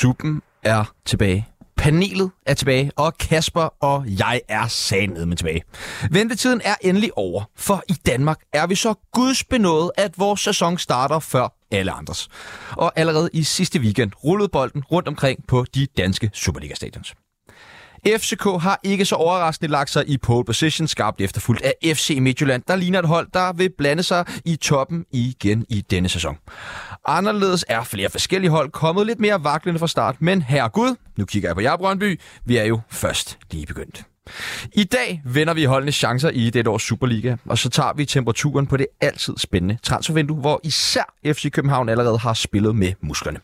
Suppen er tilbage. Panelet er tilbage, og Kasper og jeg er sandet med tilbage. Ventetiden er endelig over, for i Danmark er vi så gudsbenået, at vores sæson starter før alle andres. Og allerede i sidste weekend rullede bolden rundt omkring på de danske Superliga-stadions. FCK har ikke så overraskende lagt sig i pole position, skarpt efterfulgt af FC Midtjylland, der ligner et hold, der vil blande sig i toppen igen i denne sæson. Anderledes er flere forskellige hold kommet lidt mere vaklende fra start, men herregud, nu kigger jeg på jer, Brøndby, vi er jo først lige begyndt. I dag vender vi holdenes chancer i det års Superliga, og så tager vi temperaturen på det altid spændende transfervindue, hvor især FC København allerede har spillet med musklerne.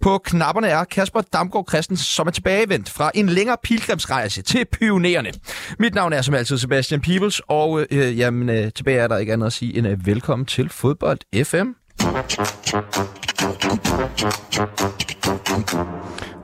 På knapperne er Kasper Damgaard Christensen, som er tilbagevendt fra en længere pilgrimsrejse til pionererne. Mit navn er som altid Sebastian Peebles, og øh, jamen, øh, tilbage er der ikke andet at sige end øh, velkommen til Fodbold FM.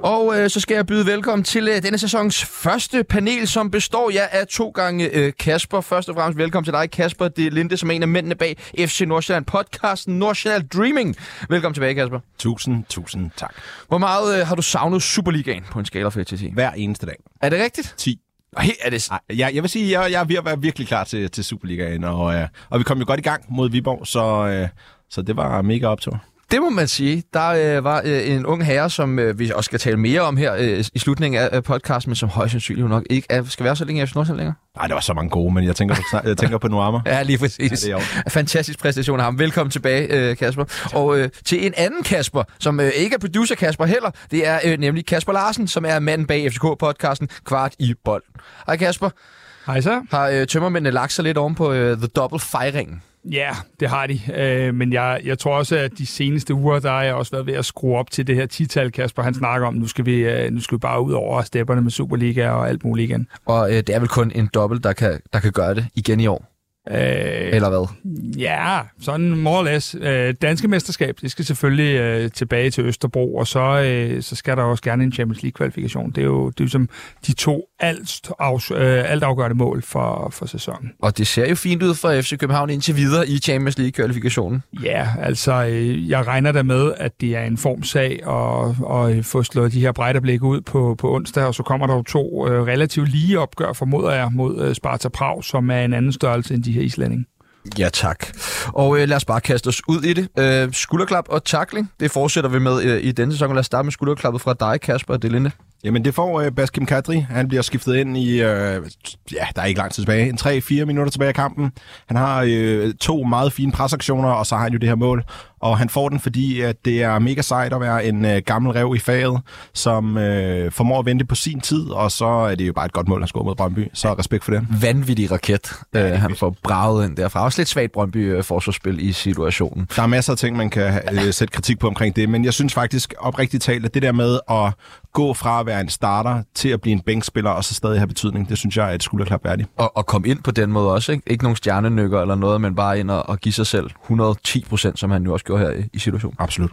Og øh, så skal jeg byde velkommen til øh, denne sæsons første panel, som består ja, af to gange øh, Kasper. Først og fremmest velkommen til dig, Kasper. Det er Linde, som er en af mændene bag FC Nordsjælland podcasten Nordsjælland Dreaming. Velkommen tilbage, Kasper. Tusind, tusind tak. Hvor meget øh, har du savnet Superligaen på en skala fra 1 til 10? Hver eneste dag. Er det rigtigt? 10. Ej, er det... Ej, jeg, jeg vil sige, jeg, jeg er ved at være virkelig klar til, til Superligaen, og, øh, og vi kom jo godt i gang mod Viborg, så, øh, så det var mega optur. Det må man sige. Der øh, var øh, en ung herre, som øh, vi også skal tale mere om her øh, i slutningen af øh, podcasten, men som højst sandsynligt nok ikke er, skal være så længe efter Nordsjælland længere. Nej, der var så mange gode, men jeg tænker på, jeg tænker på Nuama. Ja, lige præcis. Ja, det er Fantastisk præstation af ham. Velkommen tilbage, øh, Kasper. Og øh, til en anden Kasper, som øh, ikke er producer Kasper heller, det er øh, nemlig Kasper Larsen, som er manden bag FCK-podcasten Kvart i bold. Hej Kasper. Hej så. Har øh, tømmermændene lagt sig lidt oven på øh, The Double Fejringen? Ja, det har de. Øh, men jeg, jeg tror også, at de seneste uger, der har jeg også været ved at skrue op til det her tital, Kasper. Han snakker om, nu skal vi, øh, nu skal vi bare ud over stepperne med Superliga og alt muligt igen. Og øh, det er vel kun en dobbelt, der kan, der kan gøre det igen i år? Øh, Eller hvad? Ja, sådan more or less. Øh, danske mesterskab, det skal selvfølgelig øh, tilbage til Østerbro, og så, øh, så skal der også gerne en Champions League-kvalifikation. Det er jo det er som de to alt, af, øh, alt afgørende mål for, for sæsonen. Og det ser jo fint ud for FC København indtil videre i Champions League-kvalifikationen. Ja, altså øh, jeg regner da med, at det er en formsag at, at få slået de her brejderblik ud på, på onsdag, og så kommer der jo to øh, relativt lige opgør, formoder jeg, mod øh, Sparta Prag, som er en anden størrelse end de her islændinge. Ja, tak. Og øh, lad os bare kaste os ud i det. Øh, skulderklap og tackling, det fortsætter vi med øh, i denne sæson. Lad os starte med skulderklappet fra dig, Kasper og Delinde. Jamen, det får øh, Baskim Kadri. Han bliver skiftet ind i, øh, ja, der er ikke lang tid tilbage, en 3-4 minutter tilbage i kampen. Han har øh, to meget fine presaktioner, og så har han jo det her mål. Og han får den, fordi at det er mega sejt at være en øh, gammel rev i faget, som øh, formår at vente på sin tid, og så er det jo bare et godt mål, han scorer mod Brøndby. Så respekt for det. Vanvittig raket, øh, han får braget ind derfra. Også lidt svagt Brøndby øh, forsvarsspil i situationen. Der er masser af ting, man kan øh, sætte kritik på omkring det, men jeg synes faktisk oprigtigt talt, at det der med at gå fra at være en starter til at blive en bænkspiller og så stadig have betydning, det synes jeg er et skulderklap værdigt. Og, og komme ind på den måde også, ikke? Ikke nogen stjernenykker eller noget, men bare ind og, og give sig selv 110 procent, som han jo også gjorde her i, situationen. Absolut.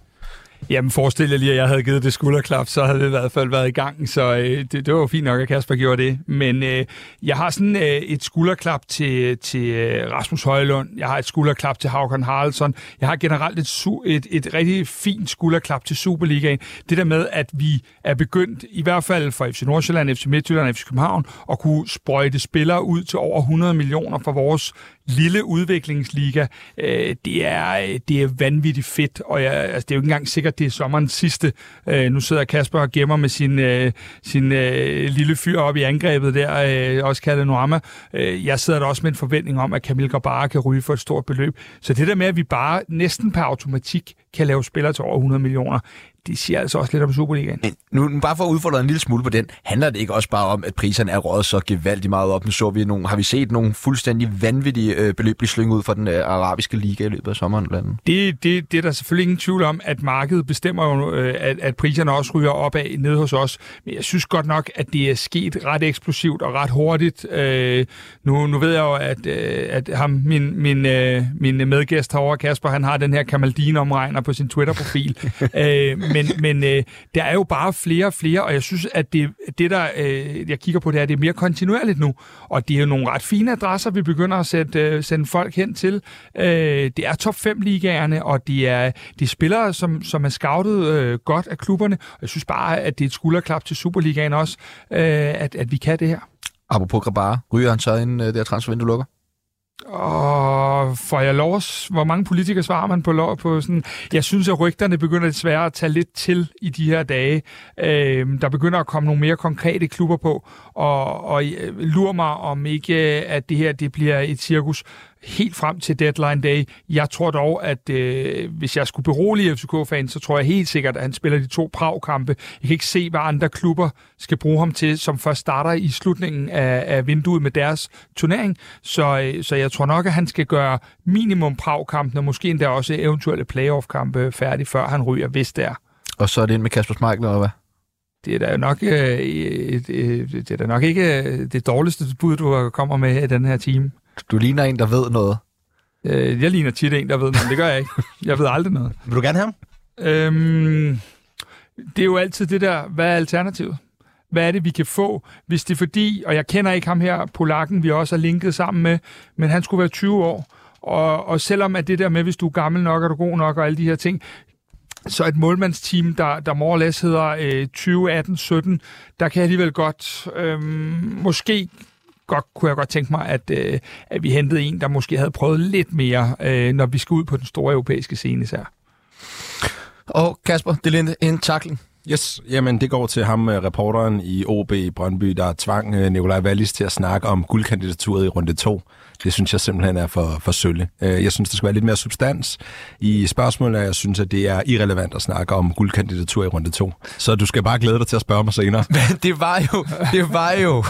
Jamen forestil jer lige, at jeg havde givet det skulderklap, så havde det i hvert fald været i gang, så øh, det, det var jo fint nok, at Kasper gjorde det. Men øh, jeg har sådan øh, et skulderklap til, til øh, Rasmus Højlund, jeg har et skulderklap til Hauken Haraldsson, jeg har generelt et, su- et, et rigtig fint skulderklap til Superligaen. Det der med, at vi er begyndt, i hvert fald for FC Nordsjælland, FC Midtjylland og FC København, at kunne sprøjte spillere ud til over 100 millioner for vores lille udviklingsliga. Øh, det, er, øh, det er vanvittigt fedt, og jeg, altså, det er jo ikke engang sikkert, det er sommerens sidste. Øh, nu sidder Kasper og gemmer med sin, øh, sin øh, lille fyr op i angrebet der, øh, også kaldet Noama. Øh, jeg sidder der også med en forventning om, at Kamil Grabara kan ryge for et stort beløb. Så det der med, at vi bare næsten per automatik kan lave spillere til over 100 millioner, det siger altså også lidt om Superligaen. Men nu, bare for at udfordre en lille smule på den, handler det ikke også bare om, at priserne er rådet så gevaldigt meget op? Nu så vi nogle, har vi set nogle fuldstændig vanvittige øh, beløb blive slynget ud fra den øh, arabiske liga i løbet af sommeren blandt andet? Det, det, det er der selvfølgelig ingen tvivl om, at markedet bestemmer jo, øh, at, at priserne også ryger opad nede hos os. Men jeg synes godt nok, at det er sket ret eksplosivt og ret hurtigt. Øh, nu, nu ved jeg jo, at, øh, at ham, min, min, øh, min medgæst herovre, Kasper, han har den her Kamaldin-omregner på sin Twitter-profil. øh, men men øh, der er jo bare flere og flere, og jeg synes, at det, det der, øh, jeg kigger på, det er, det er mere kontinuerligt nu. Og det er jo nogle ret fine adresser, vi begynder at sætte, øh, sende folk hen til. Øh, det er top 5 ligaerne, og de er, de spillere, som, som er scoutet øh, godt af klubberne. Og jeg synes bare, at det er et skulderklap til Superligaen også, øh, at, at vi kan det her. Apropos Grabar, ryger han så ind, øh, det transfervindue lukker? Og får jeg lov, hvor mange politikere svarer man på lov på sådan? Jeg synes, at rygterne begynder desværre at tage lidt til i de her dage. Øh, der begynder at komme nogle mere konkrete klubber på, og, og øh, lurer mig om ikke, at det her det bliver et cirkus helt frem til deadline day. Jeg tror dog, at øh, hvis jeg skulle berolige FCK-fans, så tror jeg helt sikkert, at han spiller de to Prag-kampe. Jeg kan ikke se, hvad andre klubber skal bruge ham til, som først starter i slutningen af, af vinduet med deres turnering. Så, øh, så jeg tror nok, at han skal gøre minimum Prag-kampene, og måske endda også eventuelle playoff-kampe færdig, før han ryger, hvis det er. Og så er det ind med Kasper Schmeichel, eller hvad? det er da nok, øh, et, et, det er da nok ikke øh, det dårligste bud, du kommer med i den her team. Du ligner en, der ved noget. Øh, jeg ligner tit en, der ved noget, det gør jeg ikke. Jeg ved aldrig noget. Vil du gerne have ham? Øhm, det er jo altid det der, hvad er alternativet? Hvad er det, vi kan få, hvis det er fordi, og jeg kender ikke ham her, polakken, vi også har linket sammen med, men han skulle være 20 år. Og, og selvom at det der med, hvis du er gammel nok, er du god nok, og alle de her ting, så et målmandsteam, der, der more less hedder øh, 2018-17, der kan alligevel godt øh, måske godt, kunne jeg godt tænke mig, at, øh, at vi hentede en, der måske havde prøvet lidt mere, øh, når vi skal ud på den store europæiske scene især. Og Kasper, det er en takling. Yes, jamen det går til ham, øh, reporteren i OB Brøndby, der tvang øh, Nikolaj Wallis til at snakke om guldkandidaturet i runde 2. Det synes jeg simpelthen er for, for sølle. Øh, jeg synes, der skal være lidt mere substans i spørgsmålene, jeg synes, at det er irrelevant at snakke om guldkandidatur i runde 2. Så du skal bare glæde dig til at spørge mig senere. Men det var jo, det var jo,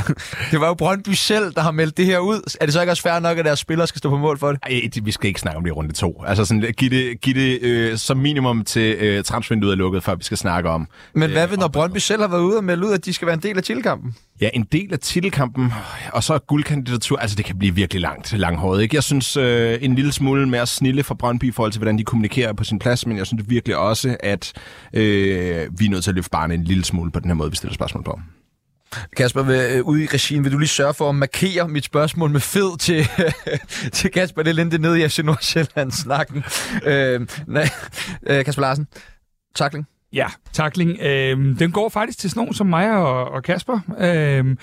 det var jo Brøndby selv, der har meldt det her ud. Er det så ikke også fair nok, at deres spillere skal stå på mål for det? Ej, vi skal ikke snakke om det i runde 2. Altså sådan, giv det, giv det øh, som minimum til øh, transfervinduet er lukket, før vi skal snakke om. Men hvad øh, når Brøndby selv har været ude og melde ud, at de skal være en del af titelkampen? Ja, en del af titelkampen, og så guldkandidatur, altså det kan blive virkelig langt, langhåret. Ikke? Jeg synes øh, en lille smule mere snille fra Brøndby i forhold til, hvordan de kommunikerer på sin plads, men jeg synes virkelig også, at øh, vi er nødt til at løfte barnet en lille smule på den her måde, vi stiller spørgsmål på. Kasper, vil, øh, ude i regien, vil du lige sørge for at markere mit spørgsmål med fed til, til Kasper det nede i FC Nordsjælland-snakken? øh, nej, øh, Kasper Larsen, takling. Ja, takling. Øhm, den går faktisk til sådan nogen som mig og, og Kasper. Øhm,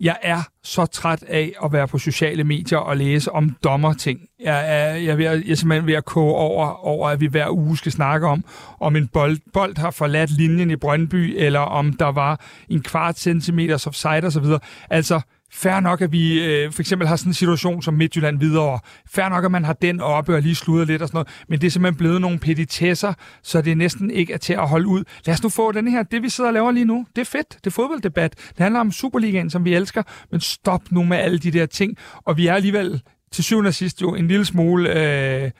jeg er så træt af at være på sociale medier og læse om dommerting. Jeg er, jeg er, ved at, jeg er simpelthen ved at koge over, over, at vi hver uge skal snakke om, om en bold, bold har forladt linjen i Brøndby, eller om der var en kvart centimeter offside osv. Altså, Fær nok, at vi øh, for eksempel har sådan en situation som Midtjylland videre. Fær nok, at man har den oppe og lige sludret lidt og sådan noget. Men det er simpelthen blevet nogle petitesser, så det næsten ikke er til at holde ud. Lad os nu få den her. Det, vi sidder og laver lige nu, det er fedt. Det er fodbolddebat. Det handler om Superligaen, som vi elsker. Men stop nu med alle de der ting. Og vi er alligevel til syvende og sidst jo en lille smule... Øh,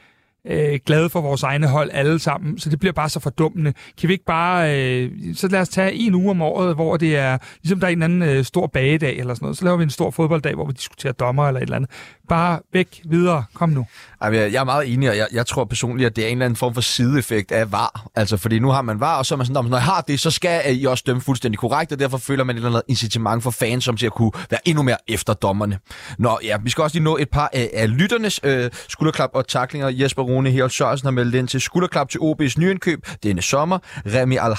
øh, glade for vores egne hold alle sammen, så det bliver bare så fordummende. Kan vi ikke bare, øh, så lad os tage en uge om året, hvor det er, ligesom der er en anden øh, stor bagedag eller sådan noget, så laver vi en stor fodbolddag, hvor vi diskuterer dommer eller et eller andet. Bare væk, videre, kom nu. Ej, jeg er meget enig, og jeg, jeg tror personligt, at det er en eller anden form for sideeffekt af VAR. Altså, fordi nu har man VAR, og så er man sådan, når jeg har det, så skal I også dømme fuldstændig korrekt, og derfor føler man et eller andet incitament for fans, som til at kunne være endnu mere efter dommerne. Nå ja, vi skal også lige nå et par af, af lytternes øh, skulderklap og taklinger. Jesper Rune Herold Sørensen har meldt ind til skulderklap til OB's nyindkøb denne sommer. Remy al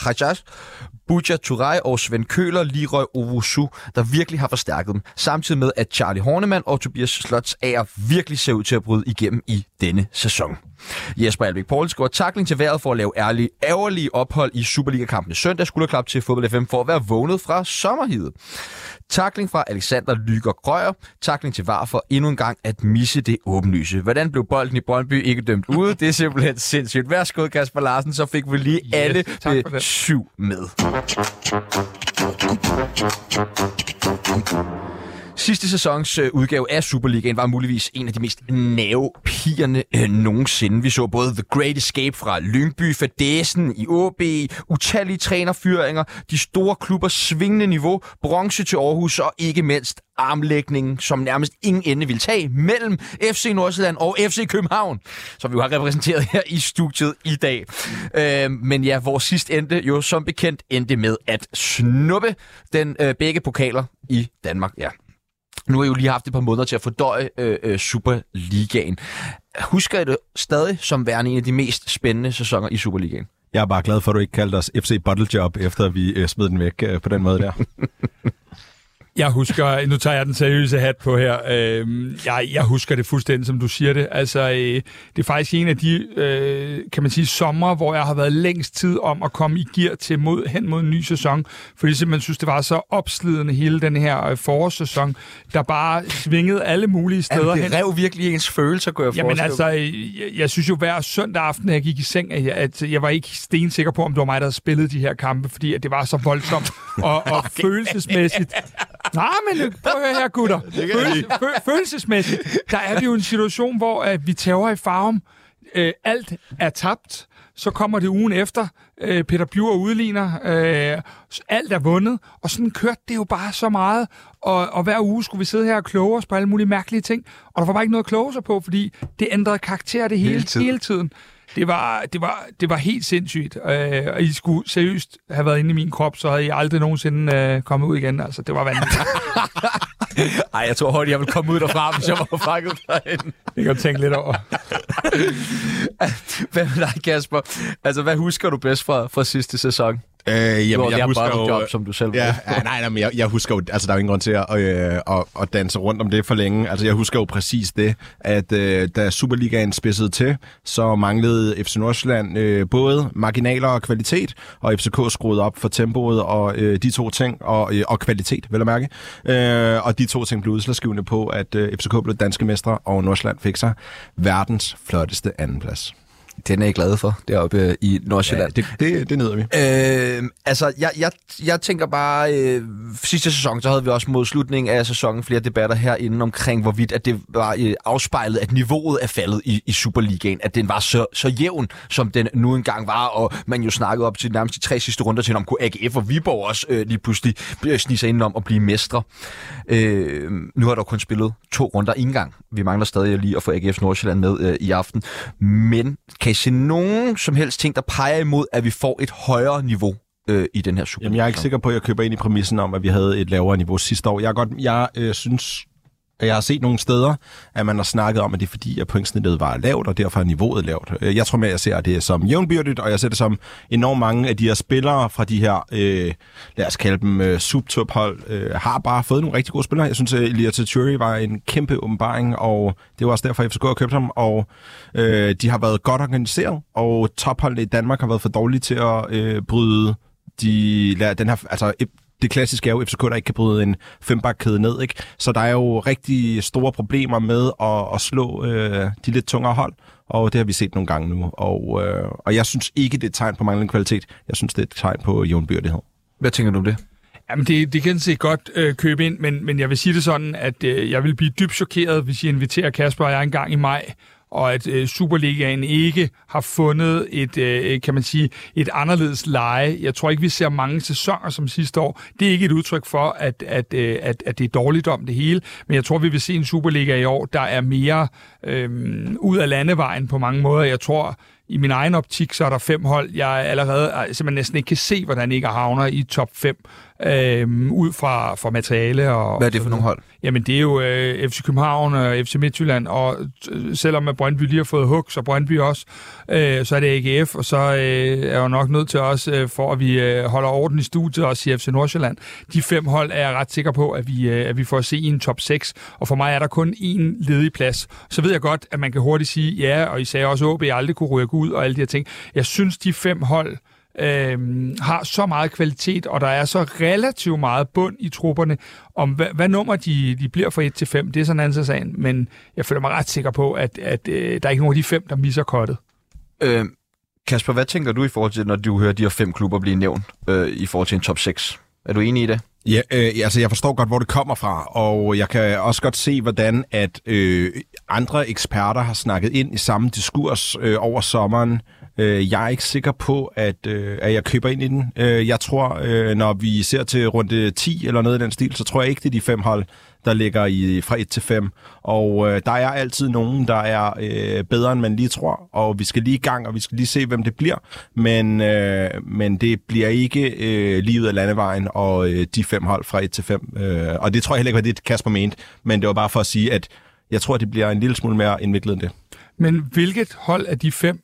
Buja Turay og Svend Køler, Leroy Owusu, der virkelig har forstærket dem. Samtidig med, at Charlie Hornemann og Tobias Slots Ager virkelig ser ud til at bryde igennem i denne sæson. Jesper Alvik Poul skriver takling til vejret for at lave ærlig, ærgerlige ophold i Superliga-kampene søndag. Skulderklap til Fodbold FM for at være vågnet fra sommerhidet. Takling fra Alexander Lyger Grøger. Takling til VAR for endnu en gang at misse det åbenlyse. Hvordan blev bolden i Brøndby ikke dømt ude? Det er simpelthen sindssygt. Værsgo, Kasper Larsen, så fik vi lige yes, alle øh, syv med. Sidste sæsons øh, udgave af Superligaen var muligvis en af de mest nervepirrende øh, nogensinde. Vi så både The Great Escape fra Lyngby, Fadesen i AB, utallige trænerfyringer, de store klubber svingende niveau, bronze til Aarhus og ikke mindst armlægningen, som nærmest ingen ende vil tage mellem FC Nordsjælland og FC København, som vi jo har repræsenteret her i studiet i dag. Øh, men ja, vores sidst endte jo som bekendt endte med at snuppe den øh, begge pokaler i Danmark. Ja, nu har jeg jo lige haft et par måneder til at fordøje øh, øh, Superligaen. Husker I det stadig som værende en af de mest spændende sæsoner i Superligaen? Jeg er bare glad for, at du ikke kaldte os FC Bottle Job, efter vi øh, smed den væk øh, på den måde der. Jeg husker, nu tager jeg den seriøse hat på her, øh, jeg, jeg husker det fuldstændig, som du siger det. Altså, øh, det er faktisk en af de, øh, kan man sige, sommer, hvor jeg har været længst tid om at komme i gear til mod, hen mod en ny sæson, fordi jeg simpelthen synes, det var så opslidende hele den her øh, forårssæson, der bare svingede alle mulige steder Jamen, det hen. Rev virkelig ens følelser, kunne jeg Jamen altså, øh, jeg, jeg synes jo hver søndag aften, når jeg gik i seng, at jeg, at jeg var ikke stensikker på, om det var mig, der havde spillet de her kampe, fordi at det var så voldsomt og, og følelsesmæssigt. Nej, men øh, prøv at høre her, gutter. Følelse, fø- følelsesmæssigt, der er vi jo i en situation, hvor uh, vi tager i farven. Uh, alt er tabt. Så kommer det ugen efter. Uh, Peter Bjur udligner. Uh, alt er vundet. Og sådan kørte det jo bare så meget. Og, og hver uge skulle vi sidde her og kloge os på alle mulige mærkelige ting. Og der var bare ikke noget at kloge sig på, fordi det ændrede karakter det hele, hele, tiden. hele tiden. Det var, det var, det var helt sindssygt. Øh, og I skulle seriøst have været inde i min krop, så havde I aldrig nogensinde øh, kommet ud igen. Altså, det var vanvittigt. Ej, jeg tror hurtigt, jeg ville komme ud derfra, hvis jeg var fanget derinde. Det kan du tænke lidt over. hvad med dig, Kasper? Altså, hvad husker du bedst fra, fra sidste sæson? Øh, jamen, jeg jeg husker jo, job, som du selv ja, ja, nej, nej, men jeg, jeg husker jo, altså der er jo ingen grund til at, øh, at, at danse rundt om det for længe. Altså jeg husker jo præcis det, at øh, da Superligaen spidsede til, så manglede FC Nordsjælland øh, både marginaler og kvalitet, og FCK skruede op for tempoet og øh, de to ting, og, øh, og kvalitet, vil jeg mærke. Øh, og de to ting blev udslagsgivende på, at øh, FCK blev danske mestre, og Nordsjælland fik sig verdens flotteste andenplads. Den er jeg glad for, deroppe øh, i Nordsjælland. Ja, det, det, det nyder vi. Øh, altså, jeg, jeg, jeg tænker bare, øh, sidste sæson, så havde vi også mod slutningen af sæsonen flere debatter herinde omkring, hvorvidt at det var øh, afspejlet, at niveauet er faldet i, i Superligaen, at den var så, så jævn, som den nu engang var, og man jo snakkede op til nærmest de tre sidste runder til, om kunne AGF og Viborg også øh, lige pludselig snige sig ind om at blive mestre. Øh, nu har der kun spillet to runder indgang. Vi mangler stadig lige at få AGF Nordsjælland med øh, i aften, men kan I se nogen som helst ting, der peger imod, at vi får et højere niveau øh, i den her Superliga? Jamen, jeg er ikke sikker på, at jeg køber ind i præmissen om, at vi havde et lavere niveau sidste år. Jeg, er godt, jeg øh, synes, jeg har set nogle steder, at man har snakket om, at det er fordi, at pointsnittet var lavt, og derfor er niveauet lavt. Øh, jeg tror mere, at jeg ser det som jævnbyrdigt, og jeg ser det som enormt mange af de her spillere fra de her, øh, lad os kalde dem øh, subtophold, øh, har bare fået nogle rigtig gode spillere. Jeg synes, at Elia Tachuri var en kæmpe åbenbaring, og det var også derfor, at FCK har købt ham, og øh, de har været godt organiseret, og topholdene i Danmark har været for dårlige til at øh, bryde de, den her, altså det klassiske er jo FCK, der ikke kan bryde en fembakkæde ned, ikke? Så der er jo rigtig store problemer med at, at slå øh, de lidt tungere hold, og det har vi set nogle gange nu. Og, øh, og jeg synes ikke, det er et tegn på manglende kvalitet. Jeg synes, det er et tegn på jævnbyrdighed. Hvad tænker du om det? Jamen, det, det kan se godt øh, købe ind, men, men jeg vil sige det sådan, at øh, jeg vil blive dybt chokeret, hvis I inviterer Kasper og jeg en gang i maj og at øh, Superligaen ikke har fundet et, øh, øh, kan man sige, et anderledes leje. Jeg tror ikke, vi ser mange sæsoner som sidste år. Det er ikke et udtryk for, at, at, øh, at, at det er dårligt om det hele, men jeg tror, vi vil se en Superliga i år, der er mere øh, ud af landevejen på mange måder. Jeg tror, i min egen optik, så er der fem hold, jeg allerede altså, simpelthen næsten ikke kan se, hvordan ikke havner i top 5 øh, ud fra, fra materiale. Og, Hvad er det for nogle hold? Jamen, det er jo øh, FC København og FC Midtjylland, og øh, selvom at Brøndby lige har fået hug, så Brøndby også, øh, så er det AGF, og så øh, er jo nok nødt til også, øh, for at vi øh, holder orden i studiet, også i FC Nordsjælland. De fem hold er jeg ret sikker på, at vi, øh, at vi får at se i en top 6, og for mig er der kun én ledig plads. Så ved jeg godt, at man kan hurtigt sige, ja, og I sagde også, at jeg aldrig kunne rykke ud og alle de her ting. Jeg synes, de fem hold, øh, har så meget kvalitet, og der er så relativt meget bund i trupperne, om hvad, hvad nummer de, de bliver fra 1 til 5, det er sådan en anden sag, men jeg føler mig ret sikker på, at, at øh, der er ikke nogen af de fem, der misser kottet. Øh, Kasper, hvad tænker du i forhold til, når du hører de her fem klubber blive nævnt øh, i forhold til en top 6? Er du enig i det? Ja, øh, altså jeg forstår godt, hvor det kommer fra, og jeg kan også godt se, hvordan at øh, andre eksperter har snakket ind i samme diskurs øh, over sommeren, Øh, jeg er ikke sikker på, at, øh, at jeg køber ind i den. Øh, jeg tror, øh, når vi ser til runde 10 eller noget i den stil, så tror jeg ikke, det er de fem hold, der ligger i fra 1 til 5. Og øh, der er altid nogen, der er øh, bedre, end man lige tror. Og vi skal lige i gang, og vi skal lige se, hvem det bliver. Men, øh, men det bliver ikke øh, lige ud af landevejen og øh, de fem hold fra 1 til 5. Øh, og det tror jeg heller ikke var det, Kasper mente. Men det var bare for at sige, at jeg tror, det bliver en lille smule mere indviklet end det. Men hvilket hold af de fem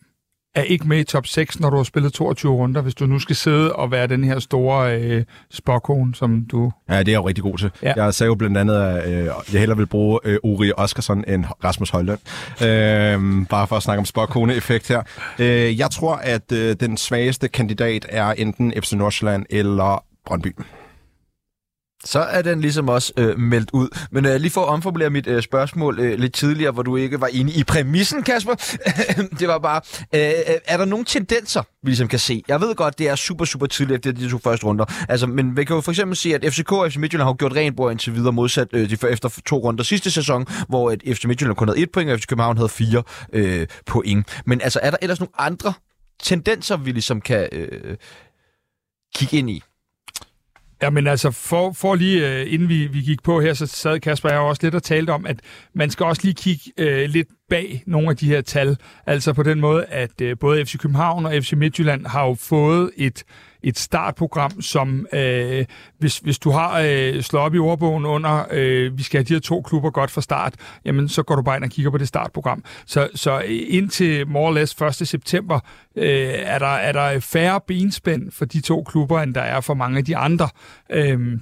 er ikke med i top 6, når du har spillet 22 runder, hvis du nu skal sidde og være den her store øh, spokkone, som du... Ja, det er jeg jo rigtig god til. Ja. Jeg sagde jo blandt andet, at øh, jeg hellere vil bruge øh, Uri Oskarsson end Rasmus Højlund. Øh, bare for at snakke om spokkone-effekt her. Øh, jeg tror, at øh, den svageste kandidat er enten FC Nordsjælland eller Brøndby. Så er den ligesom også øh, meldt ud. Men øh, lige for at omformulere mit øh, spørgsmål øh, lidt tidligere, hvor du ikke var inde i præmissen, Kasper. det var bare, øh, øh er der nogle tendenser, vi ligesom kan se? Jeg ved godt, det er super, super tidligt efter de to første runder. Altså, men vi kan jo for eksempel se, at FCK og FC Midtjylland har gjort rent bord indtil videre modsat øh, de, efter to runder sidste sæson, hvor øh, et FC Midtjylland kun havde et point, og FC København havde fire øh, point. Men altså, er der ellers nogle andre tendenser, vi ligesom kan øh, kigge ind i? Ja, men altså, for, for lige øh, inden vi, vi gik på her, så sad Kasper og jeg også lidt og talte om, at man skal også lige kigge øh, lidt bag nogle af de her tal. Altså på den måde, at øh, både FC København og FC Midtjylland har jo fået et et startprogram, som øh, hvis, hvis du har øh, slået op i ordbogen under, øh, vi skal have de her to klubber godt fra start, jamen så går du bare ind og kigger på det startprogram. Så, så øh, indtil more or less 1. september øh, er, der, er der færre benspænd for de to klubber, end der er for mange af de andre. Øh,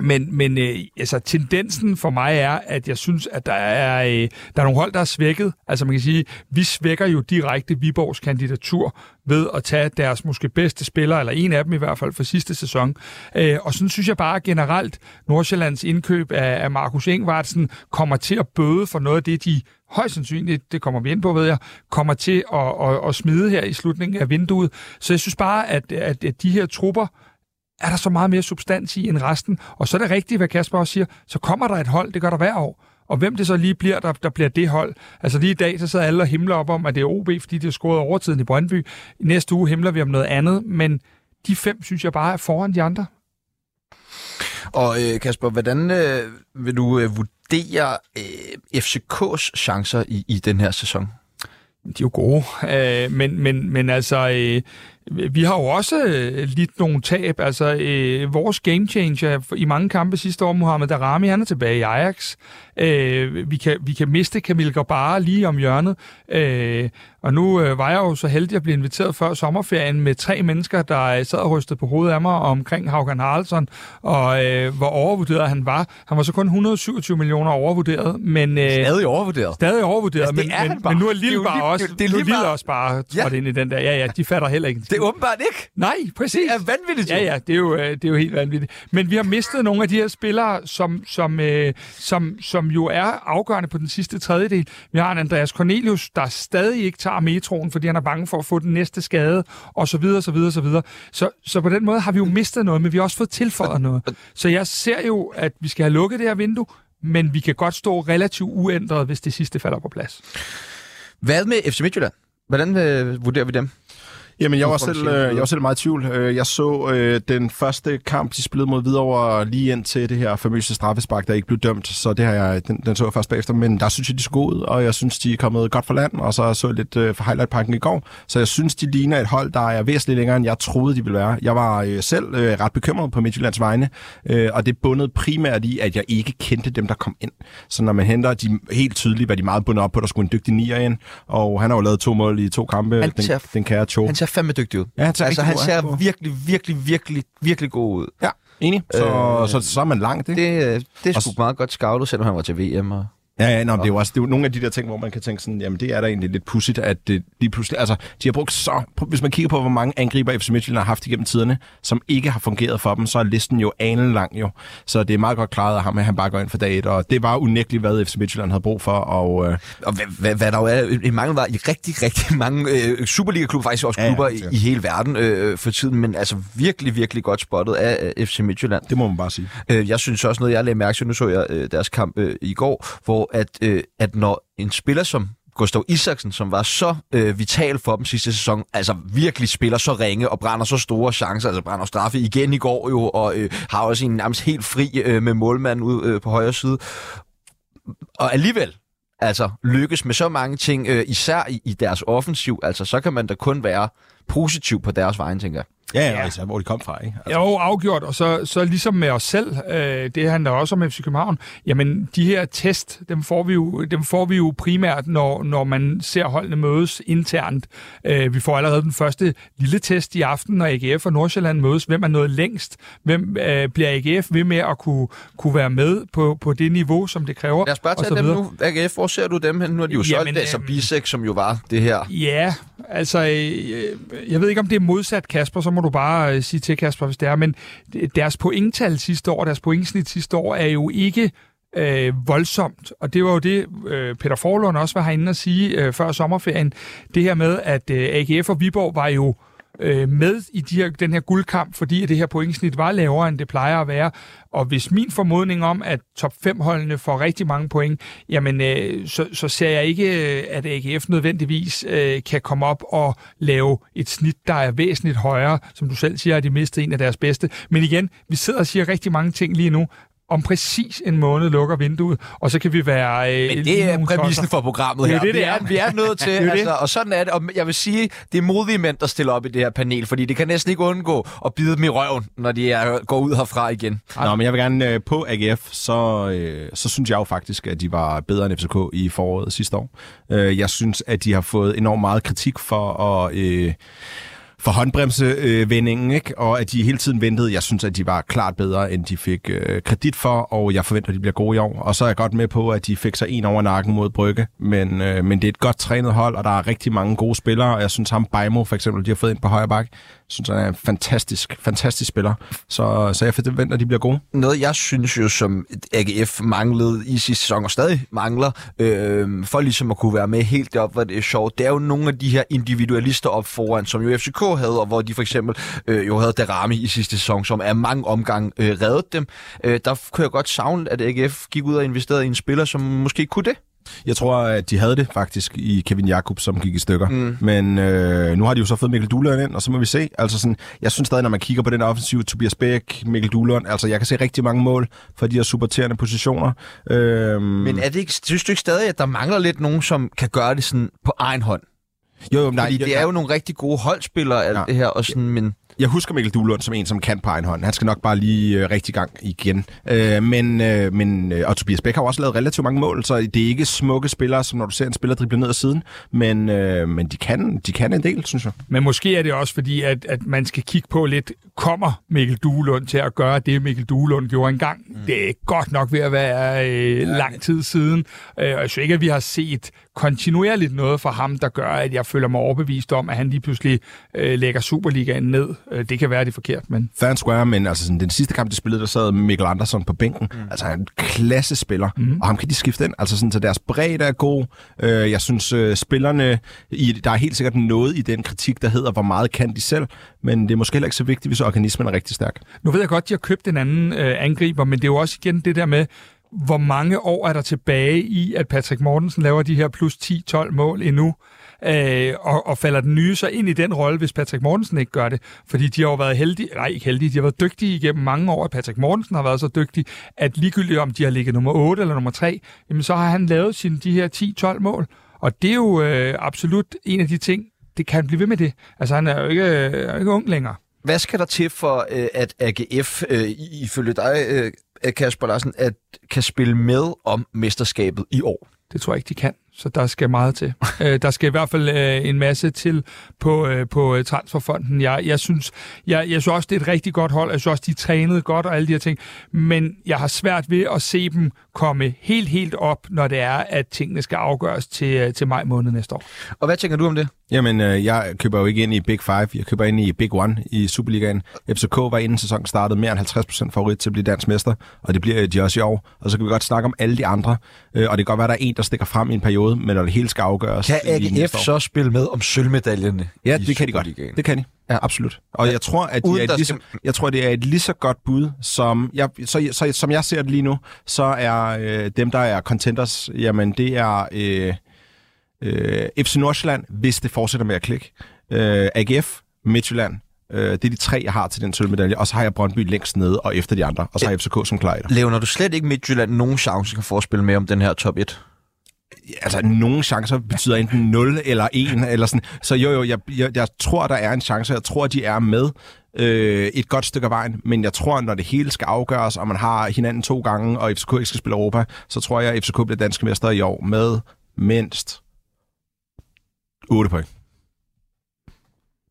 men, men øh, altså, tendensen for mig er, at jeg synes, at der er, øh, der er nogle hold, der er svækket. Altså man kan sige, vi svækker jo direkte Viborgs kandidatur ved at tage deres måske bedste spillere, eller en af dem i hvert fald for sidste sæson. Øh, og sådan synes jeg bare generelt, Nordsjællands indkøb af, af Markus Engvartsen kommer til at bøde for noget af det, de højst sandsynligt, det kommer vi ind på, ved jeg, kommer til at, at, at smide her i slutningen af vinduet. Så jeg synes bare, at, at, at de her trupper, er der så meget mere substans i end resten. Og så er det rigtigt, hvad Kasper også siger, så kommer der et hold, det gør der hver år. Og hvem det så lige bliver, der, der bliver det hold. Altså lige i dag, så sidder alle og himler op om, at det er OB, fordi de har scoret overtiden i Brøndby. I næste uge himler vi om noget andet, men de fem synes jeg bare er foran de andre. Og øh, Kasper, hvordan øh, vil du øh, vurdere øh, FCK's chancer i, i den her sæson? De er jo gode, øh, men, men, men altså... Øh, vi har jo også øh, lidt nogle tab. Altså, øh, vores game changer i mange kampe sidste år, Mohamed Darami, han er tilbage i Ajax. Øh, vi, kan, vi kan miste Camille Gabara lige om hjørnet. Øh, og nu øh, var jeg jo så heldig at blive inviteret før sommerferien med tre mennesker, der øh, sad og rystede på hovedet af mig omkring Haugan Haraldsson, og øh, hvor overvurderet han var. Han var så kun 127 millioner overvurderet, men... Øh, stadig overvurderet? Stadig overvurderet, altså, men, men, bare. men nu er Lille bare også, det er nu er Lille også bare trådt ja. ind i den der. Ja, ja, de fatter heller ikke. Det er åbenbart ikke. Nej, præcis. Det er vanvittigt. Ja, ja, det er, jo, øh, det er jo helt vanvittigt. Men vi har mistet nogle af de her spillere, som, som, øh, som, som jo er afgørende på den sidste tredjedel. Vi har en Andreas Cornelius, der stadig ikke tager metroen, fordi han er bange for at få den næste skade, og så videre, så videre, så videre. Så, så på den måde har vi jo mistet noget, men vi har også fået tilføjet noget. Så jeg ser jo, at vi skal have lukket det her vindue, men vi kan godt stå relativt uændret, hvis det sidste falder på plads. Hvad med FC Midtjylland? Hvordan øh, vurderer vi dem? Jamen, jeg var, selv, øh, jeg var selv meget i tvivl. Øh, Jeg så øh, den første kamp, de spillede mod Hvidovre lige ind til det her famøse straffespark, der ikke blev dømt. Så det har jeg, den, den så jeg først bagefter. Men der synes jeg, de gode ud, og jeg synes, de er kommet godt for land. Og så så jeg lidt øh, for highlight i går. Så jeg synes, de ligner et hold, der er væsentligt længere, end jeg troede, de ville være. Jeg var øh, selv øh, ret bekymret på Midtjyllands vegne, øh, og det bundet primært i, at jeg ikke kendte dem, der kom ind. Så når man henter, de helt tydeligt, hvad de meget bundet op på, der skulle en dygtig nier ind. Og han har jo lavet to mål i to kampe, den, den kære Cho. Han ser fandme dygtig ud. Ja, han ser altså, han ser er virkelig, virkelig, virkelig, virkelig god ud. Ja, enig. Så, Øh, så, så er man langt, ikke? Det, øh, det er sgu meget godt scoutet, selvom han var til VM. Og... Ja, ja, nå, det er jo også det er jo nogle af de der ting, hvor man kan tænke sådan, jamen det er da egentlig lidt pudsigt, at det lige pludselig, altså de har brugt så, hvis man kigger på, hvor mange angriber FC Midtjylland har haft igennem tiderne, som ikke har fungeret for dem, så er listen jo anen lang jo. Så det er meget godt klaret af ham, at han bare går ind for dag et, og det var unægteligt, hvad FC Midtjylland havde brug for, og øh, Og hvad, hvad, hvad der jo er, en mangel var i rigtig, rigtig mange øh, Superliga-klubber, faktisk også Ja, ja, klubber helt i, i hele verden øh, for tiden, men altså virkelig, virkelig godt spottet af øh, FC Midtjylland. det må man bare sige. Øh, jeg synes også noget, jeg lagde mærke til, nu så jeg øh, deres kamp øh, i går, hvor at, øh, at når en spiller som Gustav Isaksen, som var så øh, vital for dem sidste sæson, altså virkelig spiller så ringe og brænder så store chancer, altså brænder straffe igen i går jo, og øh, har også en nærmest helt fri øh, med målmanden ud øh, på højre side. Og alligevel, altså lykkes med så mange ting, øh, især i, i deres offensiv, altså så kan man da kun være positiv på deres vegne, tænker jeg. Ja, ja, altså, hvor de kom fra, ikke? Altså, Jo, afgjort. Og så, så ligesom med os selv, øh, det handler også om FC København, jamen de her test, dem får vi jo, dem får vi jo primært, når, når man ser holdene mødes internt. Øh, vi får allerede den første lille test i aften, når AGF og Nordsjælland mødes. Hvem er nået længst? Hvem øh, bliver AGF ved med at kunne, kunne være med på, på det niveau, som det kræver? Lad os bare tage dem videre? nu. AGF, hvor ser du dem hen? Nu har de jo Jamen, solgt altså øhm, Bisek, som jo var det her. Ja, altså, øh, jeg ved ikke, om det er modsat, Kasper, så må du bare øh, sige til, Kasper, hvis det er, men deres pointtal sidste år, deres pointsnit sidste år, er jo ikke øh, voldsomt, og det var jo det, øh, Peter Forlund også var herinde at sige øh, før sommerferien, det her med, at øh, AGF og Viborg var jo øh, øh, med i de her, den her guldkamp, fordi at det her pointsnit var lavere, end det plejer at være. Og hvis min formodning om, at top 5-holdene får rigtig mange point, jamen, øh, så, så ser jeg ikke, øh, at AGF nødvendigvis øh, kan komme op og lave et snit, der er væsentligt højere. Som du selv siger, at de mistede en af deres bedste. Men igen, vi sidder og siger rigtig mange ting lige nu. Om præcis en måned lukker vinduet, og så kan vi være... Øh, Men det er præmissen for programmet Det er her. det, det vi, er, vi er nødt til, Det er det. altså, og sådan er det. Og jeg vil sige, det er modige mænd, der stiller op i det her panel, fordi det kan næsten ikke undgå at bide dem i røven, når de er, går ud herfra igen. Nå, men jeg vil gerne øh, på AGF, så, øh, så synes jeg jo faktisk, at de var bedre end FCK i foråret sidste år. Øh, jeg synes, at de har fået enormt meget kritik for at... Øh, for håndbremsevendingen, ikke? og at de hele tiden ventede. Jeg synes, at de var klart bedre, end de fik øh, kredit for, og jeg forventer, at de bliver gode i år. Og så er jeg godt med på, at de fik sig en over nakken mod Brygge, men, øh, men det er et godt trænet hold, og der er rigtig mange gode spillere, og jeg synes ham Beimo for eksempel, de har fået ind på højre bak, synes, han er en fantastisk, fantastisk spiller. Så, så jeg forventer, at de bliver gode. Noget, jeg synes jo, som AGF manglede i sidste sæson, og stadig mangler, øh, for ligesom at kunne være med helt deroppe, hvor det er sjovt, det er jo nogle af de her individualister op foran, som jo FCK havde, og hvor de for eksempel øh, jo havde Darami i sidste sæson, som er mange omgang øh, reddet dem. Øh, der kunne jeg godt savne, at AGF gik ud og investerede i en spiller, som måske kunne det. Jeg tror, at de havde det faktisk i Kevin Jakob, som gik i stykker. Mm. Men øh, nu har de jo så fået Mikkel Duhlund ind, og så må vi se. Altså sådan, jeg synes stadig, når man kigger på den offensiv, Tobias Bæk, Mikkel Duhlund, altså jeg kan se rigtig mange mål for de her supporterende positioner. Øhm, Men er det ikke, synes du ikke stadig, at der mangler lidt nogen, som kan gøre det sådan på egen hånd? jo, jo, nej, Fordi det er jo nogle rigtig gode holdspillere, alt Ja. det her, og sådan, men... jeg husker Mikkel Duhlund som en, som kan på egen hånd. Han skal nok bare lige øh, rigtig gang igen. Øh, men, øh, men, øh, og Tobias Bæk har også lavet relativt mange mål, så det er ikke smukke spillere, som når du ser en spiller drible ned ad siden. Men, øh, men de, kan, de kan en del, synes jeg. Men måske er det også fordi, at, at man skal kigge på lidt, kommer Mikkel Duelund til at gøre det, Mikkel Duelund gjorde engang? Mm. Det er godt nok ved at være øh, lang tid siden. Øh, og jeg synes ikke, at vi har set kontinuerligt noget fra ham, der gør, at jeg føler mig overbevist om, at han lige pludselig øh, lægger Superligaen ned. Øh, det kan være, det er forkert, men... Fair and square, men altså sådan, den sidste kamp, de spillede, der sad Mikkel Andersson på bænken. Mm. Altså han er en klassespiller, mm. og ham kan de skifte ind. Altså sådan, så deres bredde er god. Øh, jeg synes, øh, spillerne, i, der er helt sikkert noget i den kritik, der hedder, hvor meget kan de selv, men det er måske heller ikke så vigtigt, hvis organismen er rigtig stærk. Nu ved jeg godt, at de har købt en anden øh, angriber, men det er jo også igen det der med, hvor mange år er der tilbage i, at Patrick Mortensen laver de her plus 10-12 mål endnu? øh, og, og falder den nye så ind i den rolle, hvis Patrick Mortensen ikke gør det. Fordi de har jo været heldige, nej ikke heldige, de har været dygtige igennem mange år, at Patrick Mortensen har været så dygtig, at ligegyldigt om de har ligget nummer 8 eller nummer 3, jamen så har han lavet sine de her 10-12 mål. Og det er jo øh, absolut en af de ting, det kan blive ved med det. Altså han er jo ikke, øh, ikke ung længere. Hvad skal der til for, øh, at AGF, øh, ifølge dig, øh, Kasper Larsen, at kan spille med om mesterskabet i år? Det tror jeg ikke, de kan så der skal meget til. øh, der skal i hvert fald øh, en masse til på, øh, på øh, transferfonden. Jeg, jeg, synes, jeg, jeg synes også, det er et rigtig godt hold. Jeg synes også, de trænede godt og alle de her ting. Men jeg har svært ved at se dem komme helt, helt op, når det er, at tingene skal afgøres til, øh, til maj måned næste år. Og hvad tænker du om det? Jamen, øh, jeg køber jo ikke ind i Big Five. Jeg køber ind i Big One i Superligaen. FCK var inden sæsonen startede mere end 50% favorit til at blive dansk mester, og det bliver de også i år. Og så kan vi godt snakke om alle de andre. Øh, og det kan godt være, at der er en, der stikker frem i en periode, men når det hele skal afgøres... Kan AGF så spille med om sølvmedaljerne? Ja, det kan de godt. Det kan de. Ja, absolut. Og jeg tror, at de er et lige så, jeg tror, det er et lige så godt bud, som jeg, så, så, som jeg ser det lige nu, så er øh, dem, der er contenders, jamen det er øh, øh, FC Nordsjælland, hvis det fortsætter med at klikke. Øh, AGF, Midtjylland, Øh, det er de tre, jeg har til den sølvmedalje, og så har jeg Brøndby længst nede og efter de andre, og så har jeg FCK som klar Lever, du slet ikke Midtjylland nogen chance for at spille med om den her top 1? altså, nogle chancer betyder enten 0 eller 1, eller sådan. Så jo, jo, jeg, jeg, jeg tror, der er en chance. Jeg tror, de er med øh, et godt stykke af vejen, men jeg tror, når det hele skal afgøres, og man har hinanden to gange, og FCK ikke skal spille Europa, så tror jeg, at FCK bliver danske mester i år med mindst 8 point.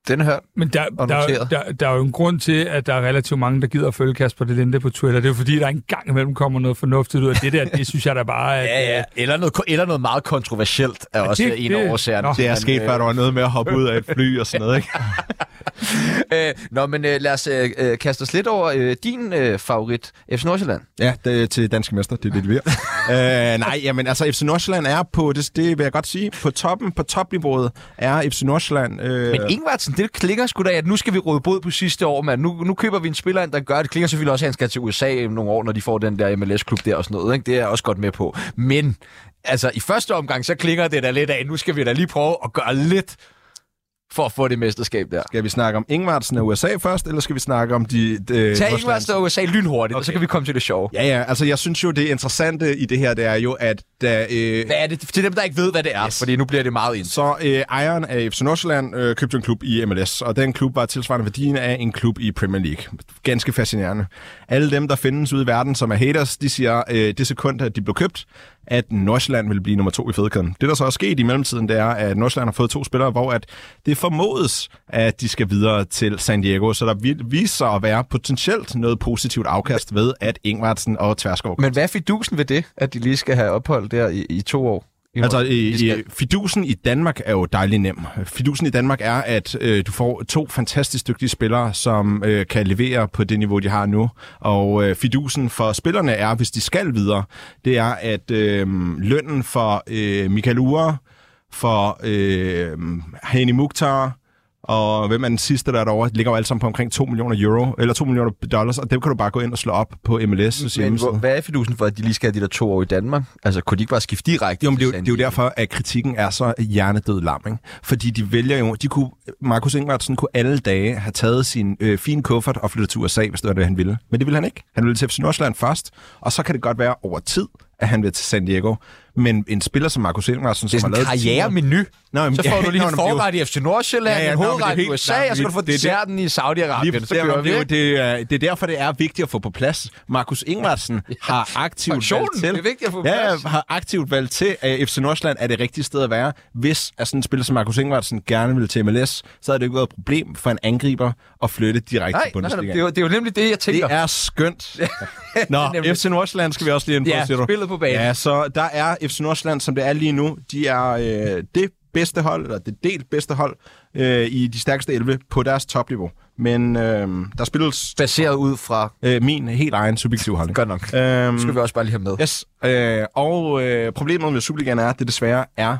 Den her Men der, der, der, der er jo en grund til, at der er relativt mange, der gider at følge Kasper Delinde på Twitter. Det er jo fordi, der en gang imellem kommer noget fornuftigt ud af det der. Det synes jeg da bare... At, ja, ja. Eller noget, eller noget meget kontroversielt er ja, også det, en af årsagerne. Det er sket, før der var noget med at hoppe ud af et fly og sådan noget, ikke? øh, nå, men øh, lad os øh, øh, kaste os lidt over øh, din øh, favorit, FC Nordsjælland. Ja, det er til danske mester, det er det, det øh, nej, jamen altså FC Nordsjælland er på, det, det vil jeg godt sige, på toppen, på topniveauet er FC Nordsjælland. Øh... Men Ingvartsen, det klinger sgu da, at nu skal vi råde bod på sidste år, men nu, nu køber vi en spiller ind, der gør det. Klinger selvfølgelig også, at han skal til USA nogle år, når de får den der MLS-klub der og sådan noget. Ikke? Det er jeg også godt med på. Men altså, i første omgang, så klinger det da lidt af. Nu skal vi da lige prøve at gøre lidt for at få det mesterskab der. Skal vi snakke om Ingvartsen og USA først, eller skal vi snakke om de... de Tag Ingvartsen og USA lynhurtigt, okay. og så kan vi komme til det sjove. Ja, ja, altså jeg synes jo, det interessante i det her, det er jo, at da... Øh, hvad er det til dem, der ikke ved, hvad det er? Yes. Fordi nu bliver det meget ind. Så øh, ejeren af FC Nordsjælland øh, købte en klub i MLS, og den klub var tilsvarende værdien af en klub i Premier League. Ganske fascinerende. Alle dem, der findes ude i verden, som er haters, de siger, øh, det sekund, at de blev købt, at Nordsjælland vil blive nummer to i fedekæden. Det, der så er sket i mellemtiden, det er, at Nordsjælland har fået to spillere, hvor at det formodes, at de skal videre til San Diego, så der viser sig at være potentielt noget positivt afkast ved, at Ingvartsen og Tverskov... Men hvad er fidusen ved det, at de lige skal have ophold der i, i to år? Altså, i, skal... fidusen i Danmark er jo dejlig nem. Fidusen i Danmark er, at øh, du får to fantastisk dygtige spillere, som øh, kan levere på det niveau, de har nu. Og øh, fidusen for spillerne er, hvis de skal videre, det er, at øh, lønnen for øh, Michael Ure, for øh, Hani Mukhtar, og hvem er den sidste, der er derovre? Det ligger jo alle sammen på omkring 2 millioner euro, eller 2 millioner dollars, og dem kan du bare gå ind og slå op på MLS. Men hvor, hvad er fidusen for, at de lige skal have de der to år i Danmark? Altså, kunne de ikke bare skifte direkte? Jo, men det, er jo, det er jo derfor, at kritikken er så hjernedød lam, ikke? Fordi de vælger jo, de kunne, Markus Ingvartsen kunne alle dage have taget sin øh, fine kuffert og flyttet til USA, hvis det var det, han ville. Men det ville han ikke. Han ville til FC Nordsjælland først, og så kan det godt være over tid, at han vil til San Diego. Men en spiller som Markus Ingvarsen, som har lavet... Det er en karrieremenu. så får du lige en forret i FC Nordsjælland, ja, ja, en hovedret i USA, nej, og så skal du få desserten i Saudi-Arabien. Så kører vi. Det, det, er, det er derfor, det er vigtigt at få på plads. Markus Ingvarsen har aktivt valgt til... det er vigtigt at få på plads. Ja, har aktivt valgt til, at FC Nordsjælland er det rigtige sted at være. Hvis at sådan en spiller som Markus Ingvarsen gerne vil til MLS, så er det ikke været et problem for en angriber at flytte direkte til Bundesliga. Nej, det, er jo, det er jo nemlig det, jeg tænker. Det er skønt. Nå, FC Nordsjælland skal vi også lige ind på, ja, siger du. spillet på banen. Ja, så der er FC Nordsjælland, som det er lige nu, de er øh, det bedste hold, eller det delt bedste hold øh, i de stærkeste 11 på deres topniveau. Men øh, der spilles... Baseret ud fra... Øh, min helt egen subjektive holdning. Godt nok. Øhm, skal vi også bare lige have med. Yes. Øh, og øh, problemet med Superligaen er, at det desværre er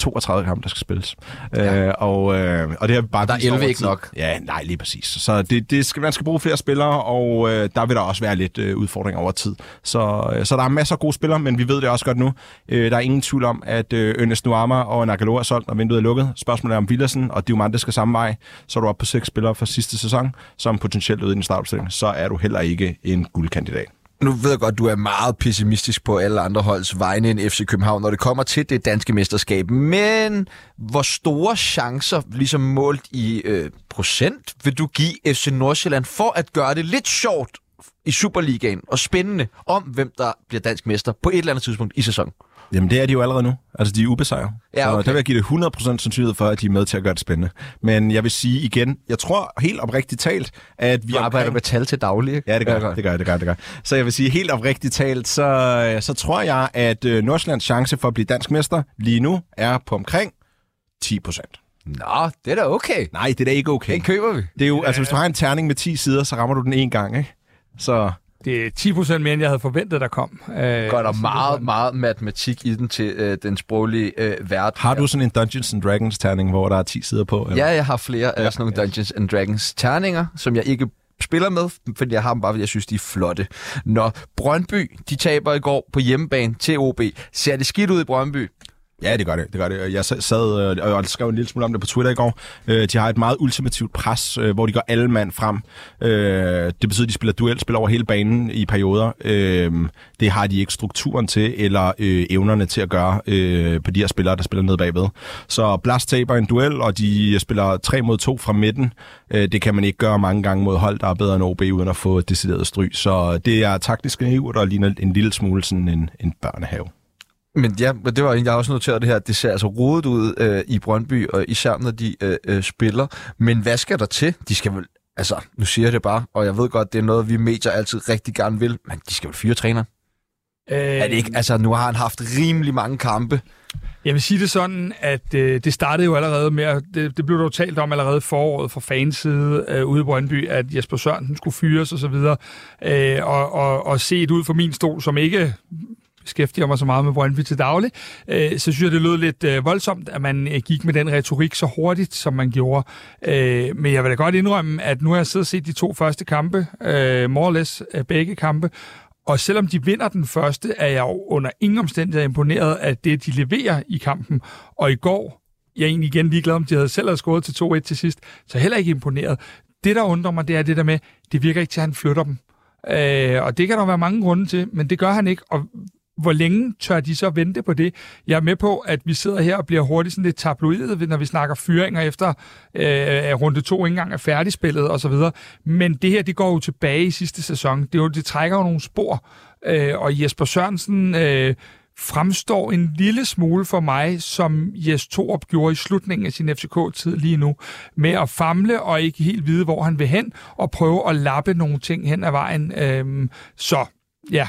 32 kampe, der skal spilles. Ja. Øh, og, øh, og det er bare Der er vist 11 over ikke nok. Ja, nej, lige præcis. Så det, det skal, man skal bruge flere spillere, og øh, der vil der også være lidt øh, udfordring over tid. Så, øh, så der er masser af gode spillere, men vi ved det også godt nu. Øh, der er ingen tvivl om, at øh, Ernest Nuama og Nagalo er solgt, og vinduet er lukket. Spørgsmålet er, om Villersen og Diomande skal samme vej. Så er du oppe på seks spillere fra sidste sæson, som potentielt ude i den startopstilling. Så er du heller ikke en guldkandidat. Nu ved jeg godt, du er meget pessimistisk på alle andre holds vegne end FC København, når det kommer til det danske mesterskab. Men hvor store chancer, ligesom målt i øh, procent, vil du give FC Nordsjælland for at gøre det lidt sjovt i Superligaen og spændende om, hvem der bliver dansk mester på et eller andet tidspunkt i sæsonen? Jamen, det er de jo allerede nu. Altså, de er ubesejret. Ja, Så okay. der vil jeg give det 100% sandsynlighed for, at de er med til at gøre det spændende. Men jeg vil sige igen, jeg tror helt oprigtigt talt, at vi Du arbejder omkring- med tal til daglig, ikke? Ja, det gør, Ja, det gør det gør det gør. Så jeg vil sige helt oprigtigt talt, så, så tror jeg, at øh, Nordsjællands chance for at blive dansk mester lige nu er på omkring 10 procent. Nå, det er da okay. Nej, det er da ikke okay. Den køber vi. Det er jo, altså hvis du har en terning med 10 sider, så rammer du den en gang, ikke? Så Det er 10 procent mere, end jeg havde forventet, der kom. Øh, Godt, og så- meget, meget matematik i den til øh, den sproglige øh, verden. har du sådan en Dungeons and Dragons terning, hvor der er 10 sider på? Eller? Ja, jeg har flere af Ja, sådan nogle Dungeons and Dragons terninger, som jeg ikke spiller med, fordi jeg har dem bare, fordi jeg synes, de er flotte. Når Brøndby, de taber i går på hjemmebane til OB, ser det skidt ud i Brøndby? Ja, det gør det. det, gør det. Jeg sad øh, og skrev en lille smule om det på Twitter i går. Øh, De har et meget ultimativt pres, øh, hvor de går alle mand frem. Øh, Det betyder, at de spiller duelspil over hele banen i perioder. Øh, Det har de ikke strukturen til, eller øh, evnerne til at gøre øh, på de her spillere, der spiller ned bagved. Så Blast taber en duel, og de spiller 3 mod 2 fra midten. Øh, Det kan man ikke gøre mange gange mod hold, der er bedre end OB, uden at få et decideret stry. Så det er taktisk naivt, og ligner en lille smule sådan en, en børnehave. Men ja, men det var jeg også noteret det her, det ser altså rodet ud øh, i Brøndby, og især når de øh, øh, spiller. Men hvad skal der til? De skal vel, altså, nu siger jeg det bare, og jeg ved godt, det er noget, vi medier altid rigtig gerne vil, men de skal vel fyre træneren? Øh, Er det ikke, altså, nu har han haft rimelig mange kampe. Jeg vil sige det sådan, at øh, det startede jo allerede med, at det, det blev der jo talt om allerede foråret fra fans side øh, ude i Brøndby, at Jesper Sørensen skulle fyres og så videre. Øh, og, og, og set ud fra min stol, som ikke beskæftiger mig så meget med Brøndby til daglig, øh, så synes jeg, det lød lidt øh, voldsomt, at man øh, gik med den retorik så hurtigt, som man gjorde. Øh, men jeg vil da godt indrømme, at nu har jeg siddet og set de to første kampe, øh, more or less øh, begge kampe, og selvom de vinder den første, er jeg jo under ingen omstændigheder imponeret af det, de leverer i kampen. Og i går, jeg er egentlig igen ligeglad, om de havde selv havde scoret til 2-1 til sidst, så heller ikke imponeret. Det, der undrer mig, det er det der med, det virker ikke til, at han flytter dem. Øh, og det kan der være mange grunde til, men det gør han ikke. Og hvor længe tør de så vente på det? Jeg er med på, at vi sidder her og bliver hurtigt sådan lidt tabloidet, når vi snakker fyringer efter øh, runde to ikke engang er færdigspillet osv. Men det her, det går jo tilbage i sidste sæson. Det, jo, det trækker jo nogle spor. Øh, og Jesper Sørensen øh, fremstår en lille smule for mig, som Jes Torup gjorde i slutningen af sin FCK-tid lige nu, med at famle og ikke helt vide, hvor han vil hen, og prøve at lappe nogle ting hen ad vejen. Øh, så ja,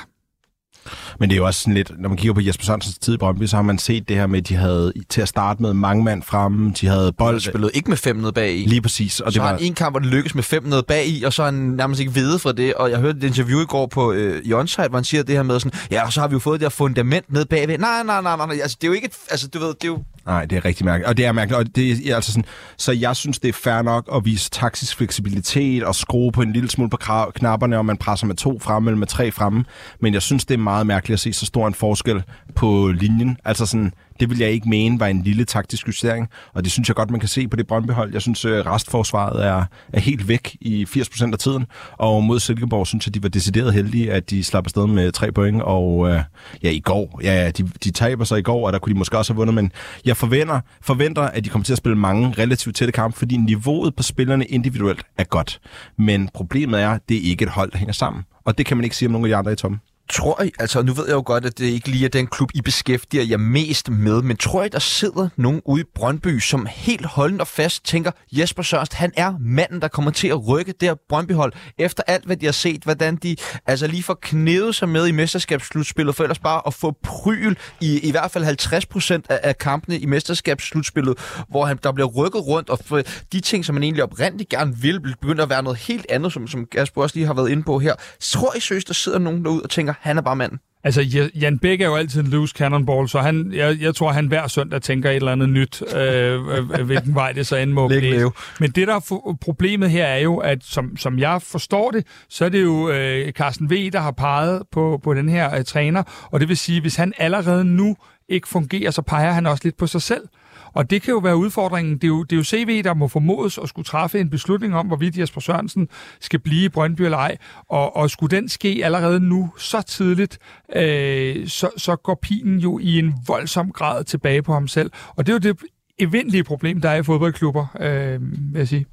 men det er jo også sådan lidt, når man kigger på Jesper Sørensens tid i Brøndby, så har man set det her med, at de havde til at starte med mange mand fremme, de havde bold. Spillede ikke med fem nede bag i. Lige præcis. Og det så har var, han en kamp, hvor det lykkes med fem nede bag i, og så er han nærmest ikke vide fra det. Og jeg hørte et interview i går på øh, i Onsite, hvor han siger det her med sådan, ja, og så har vi jo fået det her fundament nede bagved. Nej, nej, nej, nej, nej. Altså, det er jo ikke et, altså, du ved, det er jo... Nej, det er rigtig mærkeligt. Og det er mærkeligt. Og det er altså sådan, så jeg synes, det er fair nok at vise taktisk fleksibilitet og skrue på en lille smule på knapperne, og man presser med to fremme eller med tre fremme. Men jeg synes, det er meget mærkeligt at se så stor en forskel på linjen. Altså sådan, det vil jeg ikke mene var en lille taktisk justering, og det synes jeg godt, man kan se på det brøndbehold. Jeg synes, øh, restforsvaret er, er helt væk i 80% af tiden, og mod Silkeborg synes jeg, de var decideret heldige, at de slap afsted med tre point, og øh, ja, i går, ja, de, de taber sig i går, og der kunne de måske også have vundet, men jeg forventer, forventer, at de kommer til at spille mange relativt tætte kampe, fordi niveauet på spillerne individuelt er godt. Men problemet er, det er ikke et hold, der hænger sammen, og det kan man ikke sige om nogle af de andre i toppen. Tror I, altså nu ved jeg jo godt, at det ikke lige er den klub, I beskæftiger jer mest med, men tror I, der sidder nogen ude i Brøndby, som helt holdent og fast tænker, Jesper Sørst, han er manden, der kommer til at rykke det her Brøndby-hold, efter alt, hvad de har set, hvordan de altså lige får knedet sig med i mesterskabsslutspillet, for ellers bare at få pryl i i hvert fald 50 procent af, af kampene i mesterskabsslutspillet, hvor han, der bliver rykket rundt, og for de ting, som man egentlig oprindeligt gerne vil, begynder at være noget helt andet, som, som Kasper også lige har været inde på her. Tror I søs, der sidder nogen derude og tænker, han er bare manden? Altså, Jan Bæk er jo altid en loose cannonball, så han, jeg, jeg tror, han hver søndag tænker et eller andet nyt, øh, øh hvilken vej det så end må blive. Men det, der er problemet her, er jo, at som, som jeg forstår det, så er det jo øh, Carsten V., der har peget på, på den her øh, træner, og det vil sige, hvis han allerede nu ikke fungerer, så peger han også lidt på sig selv. Og det kan jo være udfordringen. Det er jo, det er jo CV, der må formodes at skulle træffe en beslutning om, hvorvidt Jesper Sørensen skal blive i Brøndby eller ej. Og, og skulle den ske allerede nu så tidligt, øh, så, så går pinen jo i en voldsom grad tilbage på ham selv. Og det er jo det evindelige problem, der er i fodboldklubber, øh, vil jeg sige.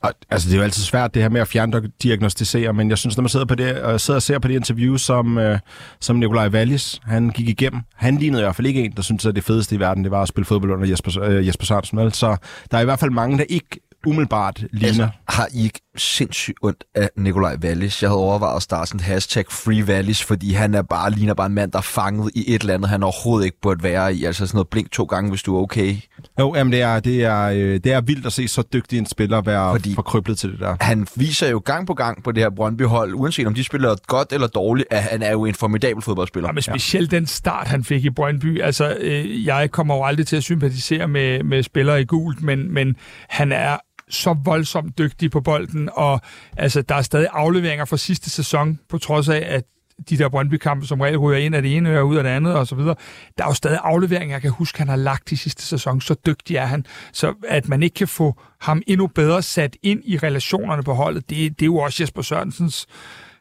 Og, altså, det er jo altid svært, det her med at fjerndiagnostisere, men jeg synes, når man sidder, på det, og sidder og ser på det interview, som, øh, som Nikolaj Wallis, han gik igennem, han lignede i hvert fald ikke en, der synes, at det fedeste i verden, det var at spille fodbold under Jesper, øh, Jesper Sørensen. Så der er i hvert fald mange, der ikke umiddelbart ligner. Altså, har I ikke sindssygt ondt af Nikolaj Wallis? Jeg havde overvejet at starte sådan et hashtag Free Wallis, fordi han er bare, ligner bare en mand, der er fanget i et eller andet, han overhovedet ikke burde være i. Altså sådan noget blink to gange, hvis du er okay. Jo, jamen det er, det er, øh, det er vildt at se så dygtig en spiller være fordi forkryblet til det der. Han viser jo gang på gang på det her Brøndby-hold, uanset om de spiller godt eller dårligt, at han er jo en formidabel fodboldspiller. Ja, men specielt ja. den start, han fik i Brøndby. Altså, øh, jeg kommer jo aldrig til at sympatisere med, med spillere i gult, men, men han er så voldsomt dygtig på bolden, og altså, der er stadig afleveringer fra sidste sæson, på trods af, at de der Brøndby-kampe som regel ryger ind af det ene og ud af det andet og så videre. Der er jo stadig afleveringer, jeg kan huske, han har lagt i sidste sæson. Så dygtig er han. Så at man ikke kan få ham endnu bedre sat ind i relationerne på holdet, det, det er jo også Jesper Sørensens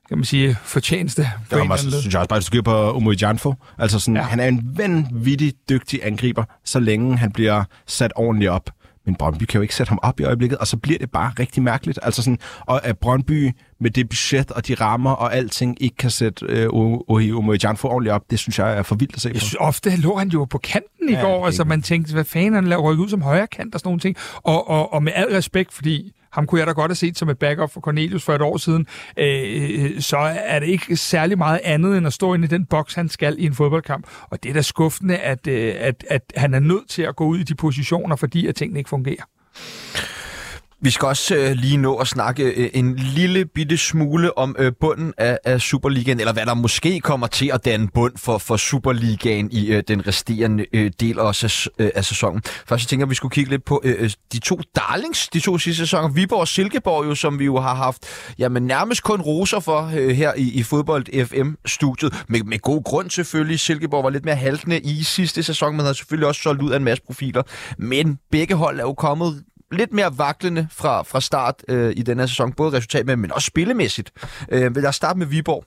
kan man sige, fortjeneste. For ja, også, synes jeg også bare, du på Omoy Janfo. Altså sådan, ja. han er en vanvittig dygtig angriber, så længe han bliver sat ordentligt op men Brøndby kan jo ikke sætte ham op i øjeblikket, og så bliver det bare rigtig mærkeligt. Altså sådan, og at Brøndby med det budget og de rammer og alting ikke kan sætte øh, Omojan for ordentligt op, det synes jeg er for vildt at se på. Jeg synes, ofte lå han jo på kanten i ja, går, altså man tænkte, hvad fanden han laver ud som højre kant og sådan nogle ting. Og, og, og med al respekt, fordi ham kunne jeg da godt have set som et backup for Cornelius for et år siden, øh, øh, så er det ikke særlig meget andet end at stå inde i den boks, han skal i en fodboldkamp. Og det er da skuffende, at, øh, at, at han er nødt til at gå ud i de positioner, fordi at tingene ikke fungerer. Vi skal også øh, lige nå at snakke øh, en lille bitte smule om øh, bunden af, af Superligaen, eller hvad der måske kommer til at danne bund for, for Superligaen i øh, den resterende øh, del af, sæs, øh, af sæsonen. Først så tænker, at vi skulle kigge lidt på øh, øh, de to darlings, de to sidste sæsoner. Viborg og Silkeborg, jo, som vi jo har haft jamen, nærmest kun roser for øh, her i, i Fodbold FM-studiet. Med, med god grund selvfølgelig. Silkeborg var lidt mere haltende i sidste sæson, men havde selvfølgelig også solgt ud af en masse profiler. Men begge hold er jo kommet lidt mere vaklende fra, fra start øh, i den her sæson, både resultat men også spillemæssigt. Øh, vil jeg starte med Viborg?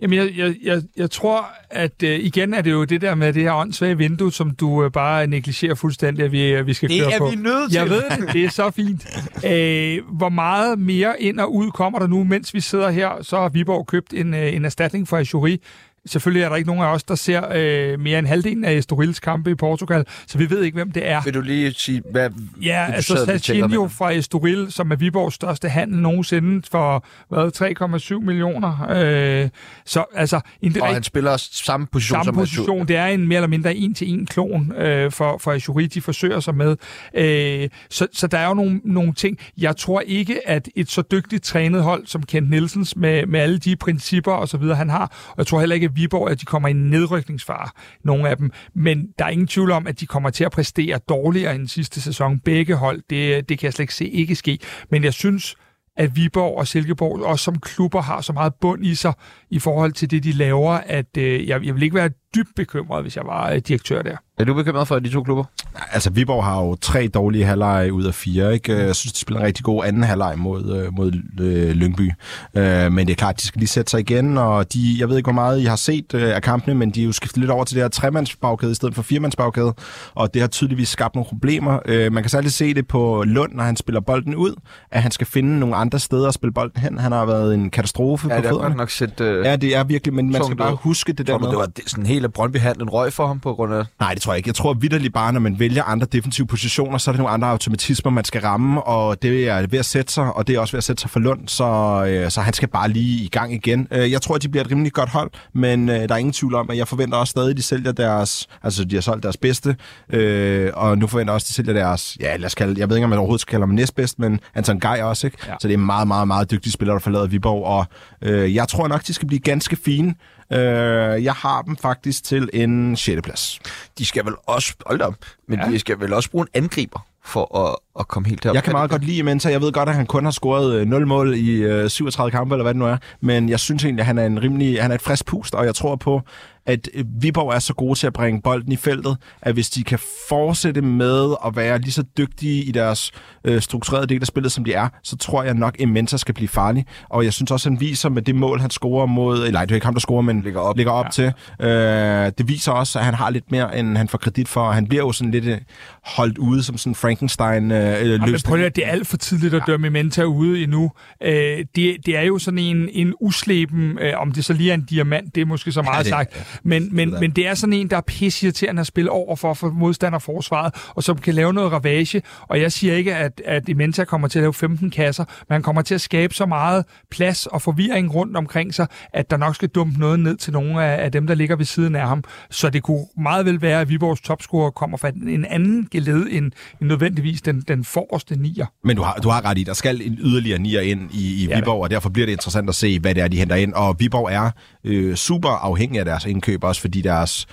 Jamen, jeg, jeg, jeg, jeg tror, at øh, igen er det jo det der med det her åndssvage vindue, som du øh, bare negligerer fuldstændig, at vi, at vi skal det køre på. Det er vi nødt til. Jeg ved det, det er så fint. Æh, hvor meget mere ind og ud kommer der nu, mens vi sidder her? Så har Viborg købt en, øh, en erstatning for Ajuri, Selvfølgelig er der ikke nogen af os, der ser øh, mere end halvdelen af Estorils kampe i Portugal, så vi ved ikke, hvem det er. Vil du lige sige, hvad Ja, det, altså Sachinho fra Estoril, som er Viborgs største handel nogensinde for hvad, 3,7 millioner. Øh, så altså... En og han spiller samme position samme som position. Det er en mere eller mindre en-til-en klon øh, for, for Ashuri, de forsøger sig med. Øh, så, så der er jo nogle, nogle ting. Jeg tror ikke, at et så dygtigt trænet hold som Kent Nielsens med, med alle de principper og så videre, han har, og jeg tror heller ikke, Viborg, at de kommer i nedrykningsfare, nogle af dem. Men der er ingen tvivl om, at de kommer til at præstere dårligere end sidste sæson. Begge hold, det, det kan jeg slet ikke se ikke ske. Men jeg synes, at Viborg og Silkeborg også som klubber har så meget bund i sig i forhold til det, de laver, at øh, jeg, jeg vil ikke være dybt bekymret, hvis jeg var øh, direktør der. Er du bekymret for de to klubber? Altså, Viborg har jo tre dårlige halvleje ud af fire. Ikke? Jeg synes, de spiller en rigtig god anden halvleg mod, øh, mod øh, Lyngby. Øh, men det er klart, de skal lige sætte sig igen, og de, jeg ved ikke, hvor meget I har set øh, af kampene, men de er jo skiftet lidt over til det her tremandsbagkæde i stedet for firemandsbagkæde, og det har tydeligvis skabt nogle problemer. Øh, man kan særligt se det på Lund, når han spiller bolden ud, at han skal finde nogle andre steder at spille bolden hen. Han har været en katastrofe ja, på fødderne. nok set, øh, ja, det er virkelig, men man skal bare huske det der med. det var sådan hele Brøndby-handlen røg for ham på grund af... Nej, det tror jeg ikke. Jeg tror vidderligt bare, når man vælger andre defensive positioner, så er det nogle andre automatismer, man skal ramme, og det er ved at sætte sig, og det er også ved at sætte sig for Lund, så, øh, så han skal bare lige i gang igen. Øh, jeg tror, at de bliver et rimelig godt hold, men øh, der er ingen tvivl om, at jeg forventer også stadig, at de sælger deres, altså de har solgt deres bedste, øh, og nu forventer jeg også, at de sælger deres, ja lad os kalde, jeg ved ikke, om man overhovedet skal kalde dem næstbedst, men Anton Gej også, ikke? Ja. Så det er meget, meget, meget dygtige spillere, der forlader Viborg, og øh, jeg tror nok, de skal blive ganske fine, Øh, jeg har dem faktisk til en 6. plads. De skal vel også, hold op, men ja. de skal vel også bruge en angriber for at, at komme helt herop. Jeg kan meget godt lide Mensa. Jeg ved godt, at han kun har scoret øh, 0 mål i øh, 37 kampe, eller hvad det nu er. Men jeg synes egentlig, at han er en rimelig, han er et frisk pust, og jeg tror på, at øh, Viborg er så gode til at bringe bolden i feltet, at hvis de kan fortsætte med at være lige så dygtige i deres øh, strukturerede del af spillet, som de er, så tror jeg nok, at Mensa skal blive farlig. Og jeg synes også, at han viser med det mål, han scorer mod... Eller nej, det er ikke ham, der scorer, men ligger op, ligger op ja. til. Øh, det viser også, at han har lidt mere, end han får kredit for. Han bliver jo sådan lidt øh, holdt ude som sådan Frankenstein øh, løsning. men prøv at, det er alt for tidligt at dømme Mensa ude endnu. Øh, det, det er jo sådan en, en usleben, øh, om det så lige er en diamant, det er måske så meget ja, det, sagt. Men, men, men det er sådan en, der er pissirriterende at spille over for, for modstanderforsvaret, og som kan lave noget ravage. Og jeg siger ikke, at, at Imenta kommer til at lave 15 kasser, men han kommer til at skabe så meget plads og forvirring rundt omkring sig, at der nok skal dumpe noget ned til nogle af, af dem, der ligger ved siden af ham. Så det kunne meget vel være, at Viborgs topscorer kommer fra en anden geled end, end nødvendigvis den, den forreste nier. Men du har, du har ret i, der skal en yderligere nier ind i, i Viborg, ja, og derfor bliver det interessant at se, hvad det er, de henter ind. Og Viborg er øh, super afhængig af deres indkøb, også fordi deres,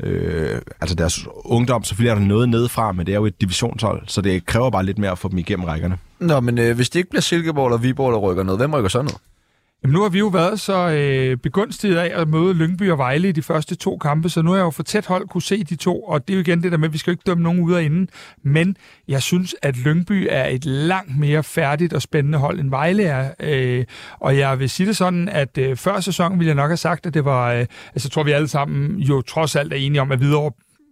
øh, altså deres ungdom, selvfølgelig er der noget nedefra, men det er jo et divisionshold, så det kræver bare lidt mere at få dem igennem rækkerne. Nå, men øh, hvis det ikke bliver Silkeborg eller Viborg, der rykker ned, hvem rykker så ned? Jamen, nu har vi jo været så øh, begunstiget af at møde Lyngby og Vejle i de første to kampe, så nu har jeg jo for tæt hold kunne se de to, og det er jo igen det der med, at vi skal jo ikke dømme nogen ud af inden. Men jeg synes, at Lyngby er et langt mere færdigt og spændende hold, end Vejle er. Øh, og jeg vil sige det sådan, at øh, før sæsonen ville jeg nok have sagt, at det var, øh, altså tror vi alle sammen jo trods alt er enige om, at videre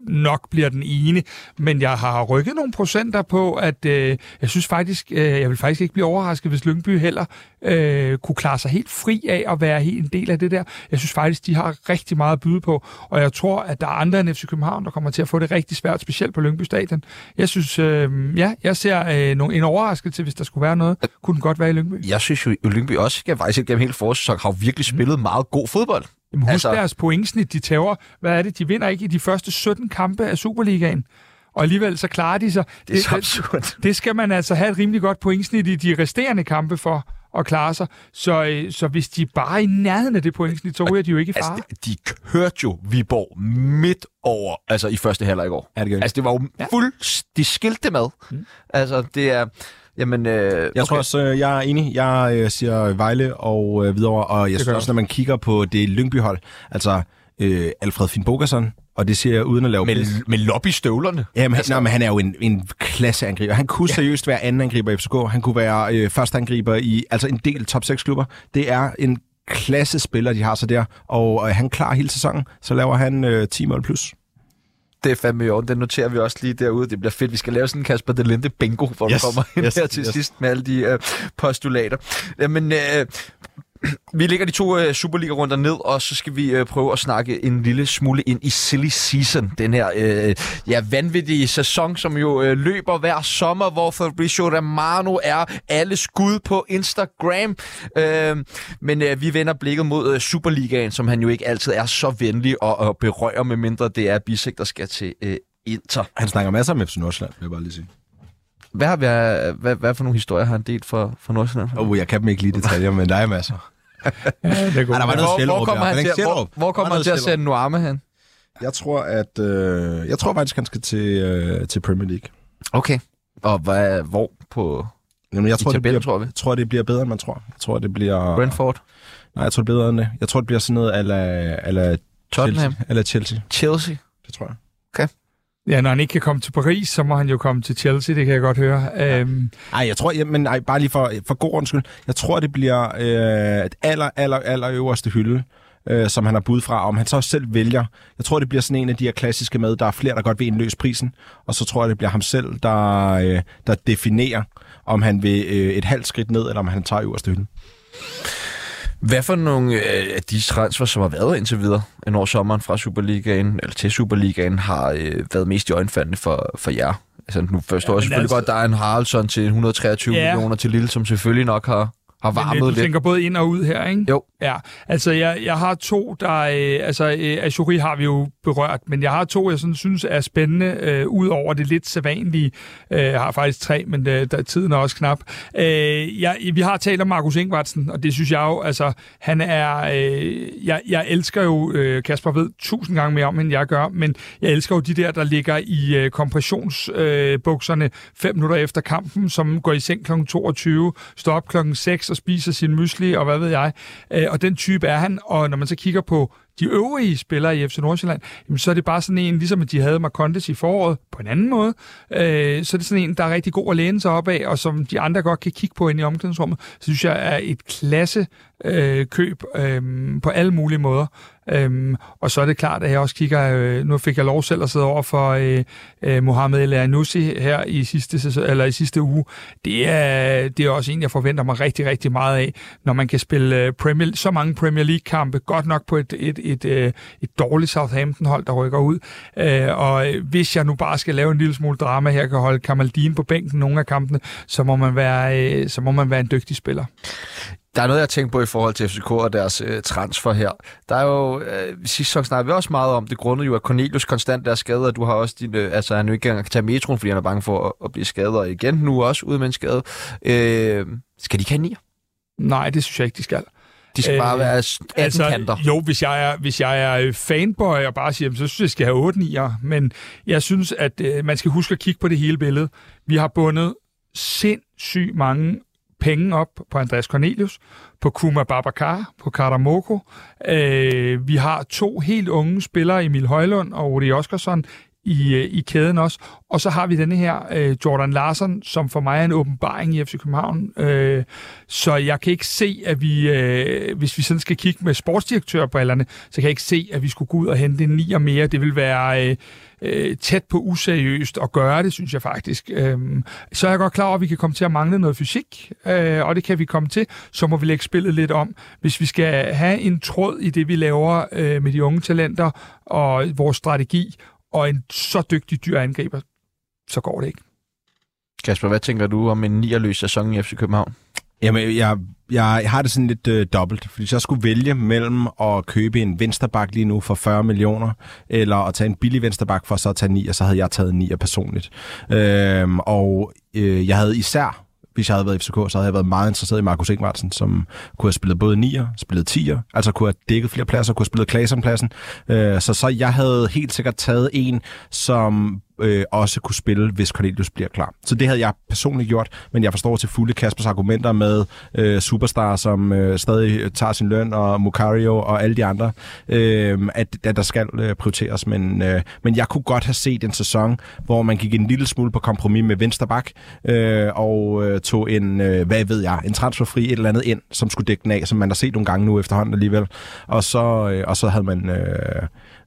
nok bliver den ene, men jeg har rykket nogle procenter på, at øh, jeg synes faktisk, øh, jeg vil faktisk ikke blive overrasket, hvis Lyngby heller øh, kunne klare sig helt fri af at være helt en del af det der. Jeg synes faktisk, de har rigtig meget at byde på, og jeg tror, at der er andre end FC København, der kommer til at få det rigtig svært, specielt på Lyngby Stadion. Jeg synes, øh, ja, jeg ser øh, nogle, en overraskelse, hvis der skulle være noget. Kunne den godt være i Lyngby? Jeg synes jo, Lyngby også skal faktisk gennem hele forårssæsonen har virkelig spillet mm. meget god fodbold. Jamen, husk altså... deres pointsnit, de tager. Hvad er det? De vinder ikke i de første 17 kampe af Superligaen. Og alligevel så klarer de sig. Det er så absurd. Det skal man altså have et rimelig godt pointsnit i de resterende kampe for at klare sig. Så, øh, så hvis de bare er i nærheden af det pointsnit, så ryger de jo ikke i fare. Altså, de kørte jo Viborg midt over, altså i første halvleg i går. Ja, det altså, det var jo ja. fuld... De skilte med. Mm. Altså, det er... Jamen, øh, jeg okay. tror også, øh, jeg er enig. Jeg øh, siger Vejle og øh, videre, og jeg synes også, når man kigger på det Lyngby-hold, altså øh, Alfred Finn og det siger jeg uden at lave Med, med lobbystøvlerne? Ja, men, altså. nej, men han er jo en, en klasseangriber. Han kunne ja. seriøst være anden angriber i FCK. Han kunne være øh, første angriber i altså en del top 6 klubber. Det er en klasse spiller, de har så der, og øh, han klar hele sæsonen, så laver han øh, 10 mål plus det er fandme i orden. Den noterer vi også lige derude. Det bliver fedt. Vi skal lave sådan en Kasper Delente bingo, hvor yes, du kommer ind yes, her til yes. sidst med alle de uh, postulater. Jamen, uh, vi lægger de to øh, Superliga-runder ned, og så skal vi øh, prøve at snakke en lille smule ind i silly season. Den her øh, ja, vanvittige sæson, som jo øh, løber hver sommer, hvor Fabrizio Romano er alle skud på Instagram. Øh, men øh, vi vender blikket mod øh, Superligaen, som han jo ikke altid er så venlig og, og berører, med mindre det er Bisek, der skal til øh, Inter. Han snakker masser om FC Nordsjælland, vil jeg bare lige sige. Hvad, har vi, hvad, hvad for nogle historier har han delt for, for Nordsjælland? Oh, jeg kan dem ikke lige detaljer, men der er masser. ja, det er godt. der var noget hvor, hvor kommer han til, hvor, hvor kommer han til at sende Nuame hen? Jeg tror, at øh, jeg tror faktisk, han skal til, øh, til Premier League. Okay. Og hvad, hvor på Jamen, jeg tror, tabellen, det bliver, tror, vi? tror, det bliver bedre, end man tror. Jeg tror, det bliver... Brentford? Nej, jeg tror, det er bedre end det. Jeg tror, det bliver sådan noget ala, ala Tottenham? Chelsea. Eller Chelsea. Chelsea? Det tror jeg. Okay. Ja, når han ikke kan komme til Paris, så må han jo komme til Chelsea, det kan jeg godt høre. Ja. Øhm. Ej, jeg tror, ja, men ej, bare lige for, for god undskyld, jeg tror, det bliver øh, et aller, aller, aller øverste hylde, øh, som han har bud fra, om han så selv vælger. Jeg tror, det bliver sådan en af de her klassiske med, der er flere, der godt vil indløse prisen, og så tror jeg, det bliver ham selv, der, øh, der definerer, om han vil øh, et halvt skridt ned, eller om han tager øverste hylde. Hvad for nogle øh, af de transfer, som har været indtil videre en år sommeren fra Superligaen, eller til Superligaen, har øh, været mest i øjenfaldende for, for jer? Altså, nu forstår ja, jeg selvfølgelig altså... godt, der er en Haraldsson til 123 ja. millioner til Lille, som selvfølgelig nok har har øh, varmet du lidt. tænker både ind og ud her, ikke? Jo. Ja, altså jeg, jeg har to, der... Øh, altså, øh, Azuri har vi jo berørt, men jeg har to, jeg sådan, synes er spændende, øh, ud over det lidt sædvanlige. Øh, jeg har faktisk tre, men øh, der, tiden er også knap. Øh, jeg, vi har talt om Markus Ingvartsen, og det synes jeg jo, altså, han er... Øh, jeg, jeg elsker jo, øh, Kasper ved tusind gange mere om, end jeg gør, men jeg elsker jo de der, der ligger i øh, kompressionsbukserne øh, fem minutter efter kampen, som går i seng kl. 22, står op klokken 6 og spiser sin mysli, og hvad ved jeg. Øh, og den type er han, og når man så kigger på de øvrige spillere i FC Nordsjælland, jamen, så er det bare sådan en, ligesom at de havde Marcondes i foråret på en anden måde. Øh, så er det sådan en, der er rigtig god at læne sig op af, og som de andre godt kan kigge på ind i omklædningsrummet. Så synes jeg er et klasse øh, køb øh, på alle mulige måder. Øhm, og så er det klart, at jeg også kigger, øh, nu fik jeg lov selv at sidde over for øh, øh, Mohamed El Anoussi her i sidste, sæson, eller i sidste uge. Det er, det er også en, jeg forventer mig rigtig, rigtig meget af, når man kan spille øh, Premier, så mange Premier League-kampe, godt nok på et, et, et, et, et dårligt Southampton-hold, der rykker ud. Øh, og hvis jeg nu bare skal lave en lille smule drama her, kan holde Kamaldin på bænken nogle af kampene, så må man være, øh, så må man være en dygtig spiller. Der er noget, jeg tænker på i forhold til FCK og deres øh, transfer her. Der er jo, øh, sidste sæson snakker vi også meget om, det grundet jo, at Cornelius konstant er skadet, og du har også din, øh, altså han jo ikke engang kan tage metroen, fordi han er bange for at, at blive skadet, og igen nu også ude med en skade. Øh, skal de ikke have nier? Nej, det synes jeg ikke, de skal. De skal øh, bare være 18 altså, kanter. Jo, hvis jeg er, hvis jeg er fanboy og bare siger, så synes jeg, jeg skal have 8 nier. Men jeg synes, at øh, man skal huske at kigge på det hele billede. Vi har bundet sindssygt mange penge op på Andreas Cornelius, på Kuma Babacar, på Karamoko. Øh, vi har to helt unge spillere, Emil Højlund og Rudi Oskarsson, i, øh, i kæden også. Og så har vi denne her øh, Jordan Larsen, som for mig er en åbenbaring i FC København. Øh, så jeg kan ikke se, at vi, øh, hvis vi sådan skal kigge med sportsdirektørbrillerne, så kan jeg ikke se, at vi skulle gå ud og hente en nier mere. Det vil være øh, øh, tæt på useriøst at gøre det, synes jeg faktisk. Øh, så er jeg godt klar over, at vi kan komme til at mangle noget fysik, øh, og det kan vi komme til. Så må vi lægge spillet lidt om. Hvis vi skal have en tråd i det, vi laver øh, med de unge talenter og vores strategi, og en så dygtig dyr angriber, så går det ikke. Kasper, hvad tænker du om en nierløs sæson i FC København? Jamen, jeg, jeg, har det sådan lidt øh, dobbelt, fordi jeg skulle vælge mellem at købe en vensterbak lige nu for 40 millioner, eller at tage en billig vensterbak for så at tage 9, så havde jeg taget 9 personligt. Øhm, og øh, jeg havde især hvis jeg havde været i FCK, så havde jeg været meget interesseret i Markus Ingvartsen, som kunne have spillet både 9'er, spillet 10'er, altså kunne have dækket flere pladser, kunne have spillet Klaseren-pladsen. Øh, så, så jeg havde helt sikkert taget en, som øh, også kunne spille, hvis Cornelius bliver klar. Så det havde jeg personligt gjort, men jeg forstår til fulde Kaspers argumenter med øh, Superstar, som øh, stadig tager sin løn, og Mukario og alle de andre, øh, at, at der skal øh, prioriteres. Men, øh, men jeg kunne godt have set en sæson, hvor man gik en lille smule på kompromis med Vensterbak, øh, og øh, tog en, øh, hvad ved jeg, en transferfri et eller andet ind, som skulle dække den af, som man har set nogle gange nu efterhånden alligevel. Og så, øh, og så havde man... Øh,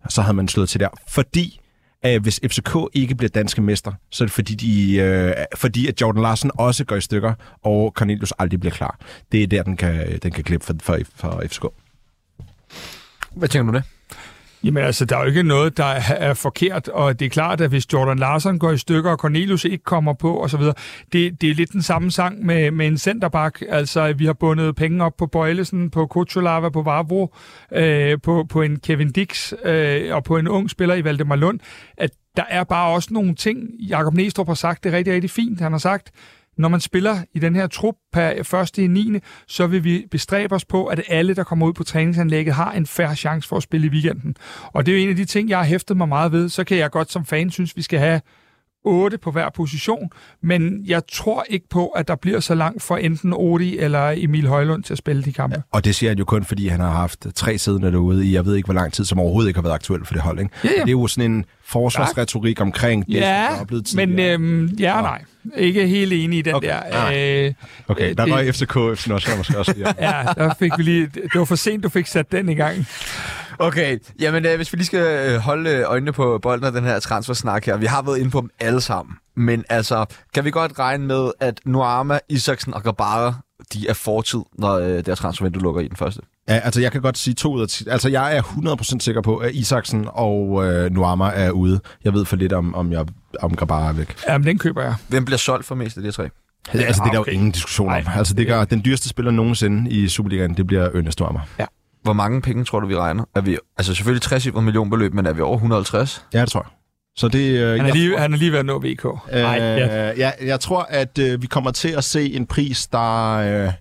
så havde man slået til der. Fordi at hvis FCK ikke bliver danske mester, så er det fordi, de, øh, fordi at Jordan Larsen også går i stykker, og Cornelius aldrig bliver klar. Det er der, den kan, den kan klippe for, for, for FCK. Hvad tænker du det? Jamen altså, der er jo ikke noget, der er forkert, og det er klart, at hvis Jordan Larsen går i stykker, og Cornelius ikke kommer på, og så videre, det, det er lidt den samme sang med, med en centerback. Altså, vi har bundet penge op på Bøjlesen, på Kutsulava, på Vavro, øh, på, på en Kevin Dix, øh, og på en ung spiller i Valdemar Lund, at der er bare også nogle ting, Jakob Næstrup har sagt, det er rigtig, rigtig fint. Han har sagt, når man spiller i den her trup per første i 9., så vil vi bestræbe os på, at alle, der kommer ud på træningsanlægget, har en færre chance for at spille i weekenden. Og det er jo en af de ting, jeg har hæftet mig meget ved. Så kan jeg godt som fan synes, vi skal have 8 på hver position, men jeg tror ikke på, at der bliver så langt for enten Odi eller Emil Højlund til at spille de kampe. Ja, og det siger han jo kun, fordi han har haft tre siddende derude i, jeg ved ikke hvor lang tid, som overhovedet ikke har været aktuelt for det hold. Ikke? Ja, ja. Det er jo sådan en forsvarsretorik omkring det, ja, der er tidligere. men øhm, ja og nej. Ikke helt enig i den okay. der. Øh, okay, der røg FCK, FC Nordsjælland måske også. Ja. ja, der fik vi lige... Det var for sent, du fik sat den i gang. Okay, jamen øh, hvis vi lige skal øh, holde øjnene på bolden af den her transfersnak her. Vi har været inde på dem alle sammen. Men altså, kan vi godt regne med, at Nuama, Isaksen og Gabara, de er fortid, når øh, deres transfervindue lukker i den første? Ja, altså jeg kan godt sige to ud af ti. Altså jeg er 100% sikker på, at Isaksen og øh, Nuama er ude. Jeg ved for lidt om, om, jeg, om Gabara er væk. Jamen, den køber jeg. Hvem bliver solgt for mest af de tre? Altså, det er der jo okay. ingen diskussion om. Nej. Altså, det gør, den dyreste spiller nogensinde i Superligaen, det bliver Ernest Dormer. Hvor mange penge tror du, vi regner? Er vi, altså selvfølgelig 60 millionbeløb, men er vi over 150? Ja, det tror jeg. Så det, øh, Han er jeg, lige, han er lige ved at nå VK. øh, Nej, ja. ja, jeg tror, at øh, vi kommer til at se en pris, der, øh,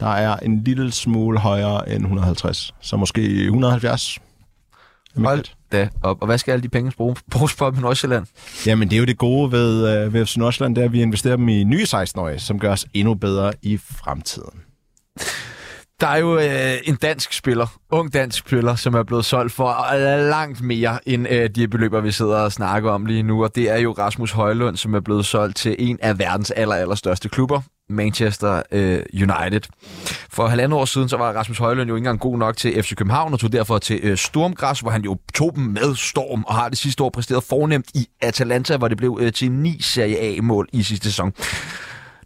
der er en lille smule højere end 150. Så måske 170. Hold da op. Og hvad skal alle de penge bruge- bruges på i Nordsjælland? Jamen, det er jo det gode ved, øh, ved FC Nordsjælland, det er, at vi investerer dem i nye 16-årige, som gør os endnu bedre i fremtiden. Der er jo øh, en dansk spiller, ung dansk spiller, som er blevet solgt for øh, langt mere end øh, de beløber, vi sidder og snakker om lige nu. Og det er jo Rasmus Højlund, som er blevet solgt til en af verdens aller, aller største klubber, Manchester øh, United. For halvandet år siden, så var Rasmus Højlund jo ikke engang god nok til FC København, og tog derfor til øh, Stormgræs, hvor han jo tog dem med storm, og har det sidste år præsteret fornemt i Atalanta, hvor det blev øh, til ni Serie A-mål i sidste sæson.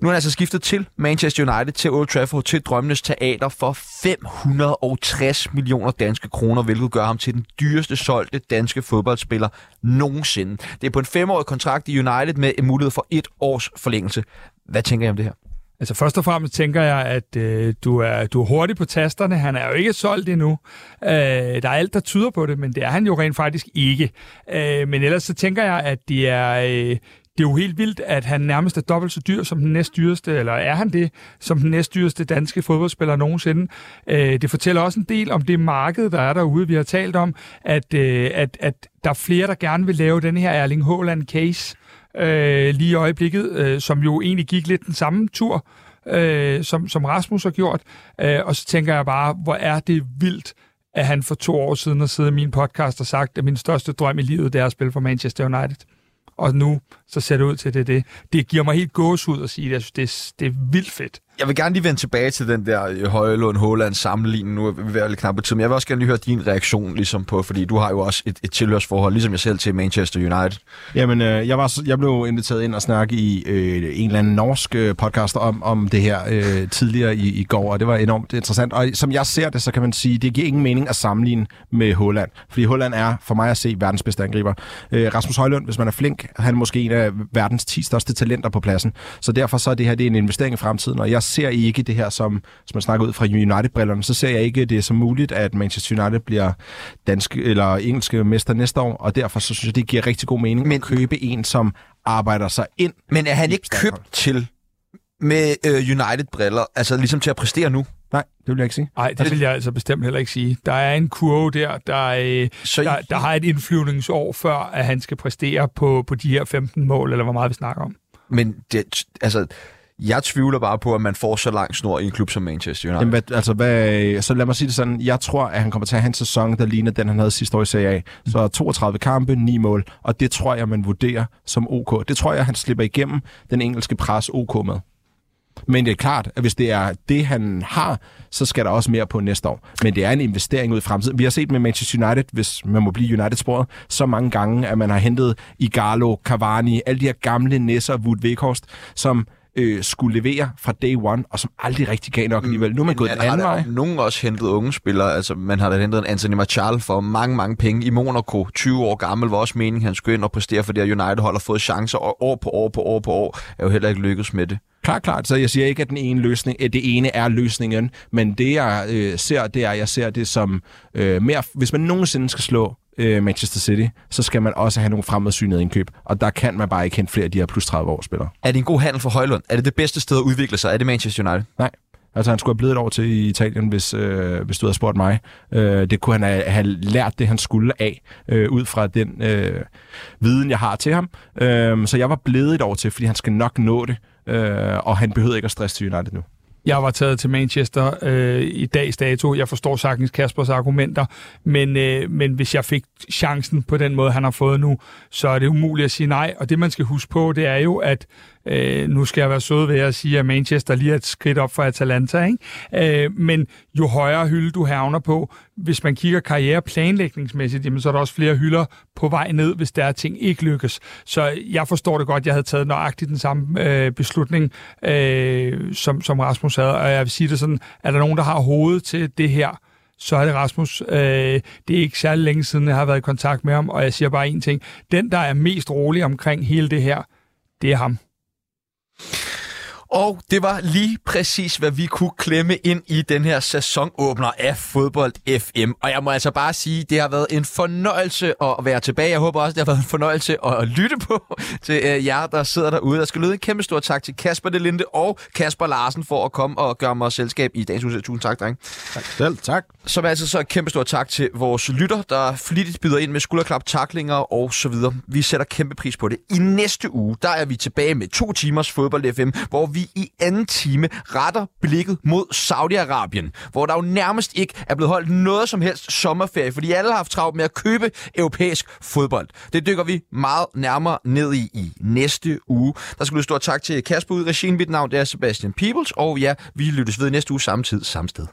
Nu er han altså skiftet til Manchester United, til Old Trafford, til Drømmenes Teater for 560 millioner danske kroner, hvilket gør ham til den dyreste solgte danske fodboldspiller nogensinde. Det er på en femårig kontrakt i United med en mulighed for et års forlængelse. Hvad tænker I om det her? Altså først og fremmest tænker jeg, at øh, du, er, du er hurtig på tasterne. Han er jo ikke solgt endnu. Øh, der er alt, der tyder på det, men det er han jo rent faktisk ikke. Øh, men ellers så tænker jeg, at det er... Øh, det er jo helt vildt, at han nærmest er dobbelt så dyr som den næstdyreste, eller er han det, som den næstdyreste danske fodboldspiller nogensinde. Øh, det fortæller også en del om det marked, der er derude. Vi har talt om, at, øh, at, at der er flere, der gerne vil lave den her Erling Haaland-case øh, lige i øjeblikket, øh, som jo egentlig gik lidt den samme tur, øh, som, som Rasmus har gjort. Øh, og så tænker jeg bare, hvor er det vildt, at han for to år siden har siddet i min podcast og sagt, at min største drøm i livet, det er at spille for Manchester United. Og nu så ser det ud til, det det. Det giver mig helt gåsehud at sige det. Jeg synes, det er, det er vildt fedt. Jeg vil gerne lige vende tilbage til den der øh, Højlund Håland sammenligning. Nu er vi være lidt knap på tid, men jeg vil også gerne lige høre din reaktion ligesom på, fordi du har jo også et, et tilhørsforhold, ligesom jeg selv til Manchester United. Jamen, øh, jeg, var, jeg blev inviteret ind og snakke i øh, en eller anden norsk øh, podcast om, om det her øh, tidligere i, i går, og det var enormt interessant. Og som jeg ser det, så kan man sige, det giver ingen mening at sammenligne med Holland, fordi Holland er for mig at se verdens bedste angriber. Øh, Rasmus Højlund, hvis man er flink, han er måske en af verdens 10 største talenter på pladsen. Så derfor så er det her det er en investering i fremtiden, og jeg ser ikke det her som, som man snakker ud fra United-brillerne, så ser jeg ikke det som muligt, at Manchester United bliver dansk eller engelske mester næste år, og derfor så synes jeg, det giver rigtig god mening Men... At købe en, som arbejder sig ind. Men er han ikke købt til med øh, United-briller, altså ligesom til at præstere nu? Nej, det vil jeg ikke sige. Nej, det vil jeg altså bestemt heller ikke sige. Der er en kurve der, der, øh, Så der, der har et indflyvningsår før, at han skal præstere på, på de her 15 mål, eller hvor meget vi snakker om. Men det, altså, jeg tvivler bare på, at man får så lang snor i en klub som Manchester United. Jamen, hvad, altså, hvad, så lad mig sige det sådan. Jeg tror, at han kommer til at have en sæson, der ligner den, han havde sidste år i Serie A. Så 32 kampe, 9 mål, og det tror jeg, man vurderer som OK. Det tror jeg, han slipper igennem den engelske pres OK med. Men det er klart, at hvis det er det, han har, så skal der også mere på næste år. Men det er en investering ud i fremtiden. Vi har set med Manchester United, hvis man må blive United-sporet, så mange gange, at man har hentet Igalo, Cavani, alle de her gamle næsser, Wood Weghorst, som øh, skulle levere fra day one, og som aldrig rigtig gav nok alligevel. Nu er man gået den anden vej. nogen også hentet unge spillere. Altså, man har da hentet en Anthony Martial for mange, mange penge i Monaco. 20 år gammel var også meningen, han skulle ind og præstere, fordi United holder fået chancer og år på år på år på år. Er jo heller ikke lykkedes med det. Klart, klart. Så jeg siger ikke, at den ene løsning, at det ene er løsningen, men det jeg øh, ser, det er, jeg ser det som øh, mere, hvis man nogensinde skal slå øh, Manchester City, så skal man også have nogle fremadsynede indkøb, og der kan man bare ikke hente flere af de her plus 30 år spillere. Er det en god handel for Højlund? Er det det bedste sted at udvikle sig? Er det Manchester United? Nej. Altså, han skulle have blevet et år til i Italien, hvis, øh, hvis du havde spurgt mig. Øh, det kunne han have, have lært det, han skulle af, øh, ud fra den øh, viden, jeg har til ham. Øh, så jeg var blevet et år til, fordi han skal nok nå det, øh, og han behøvede ikke at stresse til United nu. Jeg var taget til Manchester øh, i dags dato. Jeg forstår sagtens Kaspers argumenter, men, øh, men hvis jeg fik chancen på den måde, han har fået nu, så er det umuligt at sige nej. Og det, man skal huske på, det er jo, at øh, nu skal jeg være sød ved at sige, at Manchester lige er et skridt op for Atalanta. Ikke? Øh, men jo højere hylde du havner på, hvis man kigger karriereplanlægningsmæssigt, jamen, så er der også flere hylder på vej ned, hvis der er ting ikke lykkes. Så jeg forstår det godt, jeg havde taget nøjagtigt den samme øh, beslutning, øh, som, som Rasmus havde. Og jeg vil sige det sådan, er der nogen, der har hovedet til det her, så er det Rasmus. Øh, det er ikke særlig længe siden, jeg har været i kontakt med ham, og jeg siger bare én ting. Den, der er mest rolig omkring hele det her, det er ham. Og det var lige præcis, hvad vi kunne klemme ind i den her sæsonåbner af Fodbold FM. Og jeg må altså bare sige, det har været en fornøjelse at være tilbage. Jeg håber også, det har været en fornøjelse at lytte på til øh, jer, der sidder derude. Der skal lyde en kæmpe stor tak til Kasper Delinde og Kasper Larsen for at komme og gøre mig selskab i dagens udsendelse. Tusind tak, dreng. Tak selv, tak. Som altså så kæmpe stor tak til vores lytter, der flittigt byder ind med skulderklap, taklinger og så videre. Vi sætter kæmpe pris på det. I næste uge, der er vi tilbage med to timers fodbold FM, hvor vi i anden time retter blikket mod Saudi-Arabien, hvor der jo nærmest ikke er blevet holdt noget som helst sommerferie, fordi alle har haft travlt med at købe europæisk fodbold. Det dykker vi meget nærmere ned i i næste uge. Der skal du stort tak til Kasper ud i regien. Mit navn det er Sebastian Peebles, og ja, vi lyttes ved næste uge samme tid, samme sted.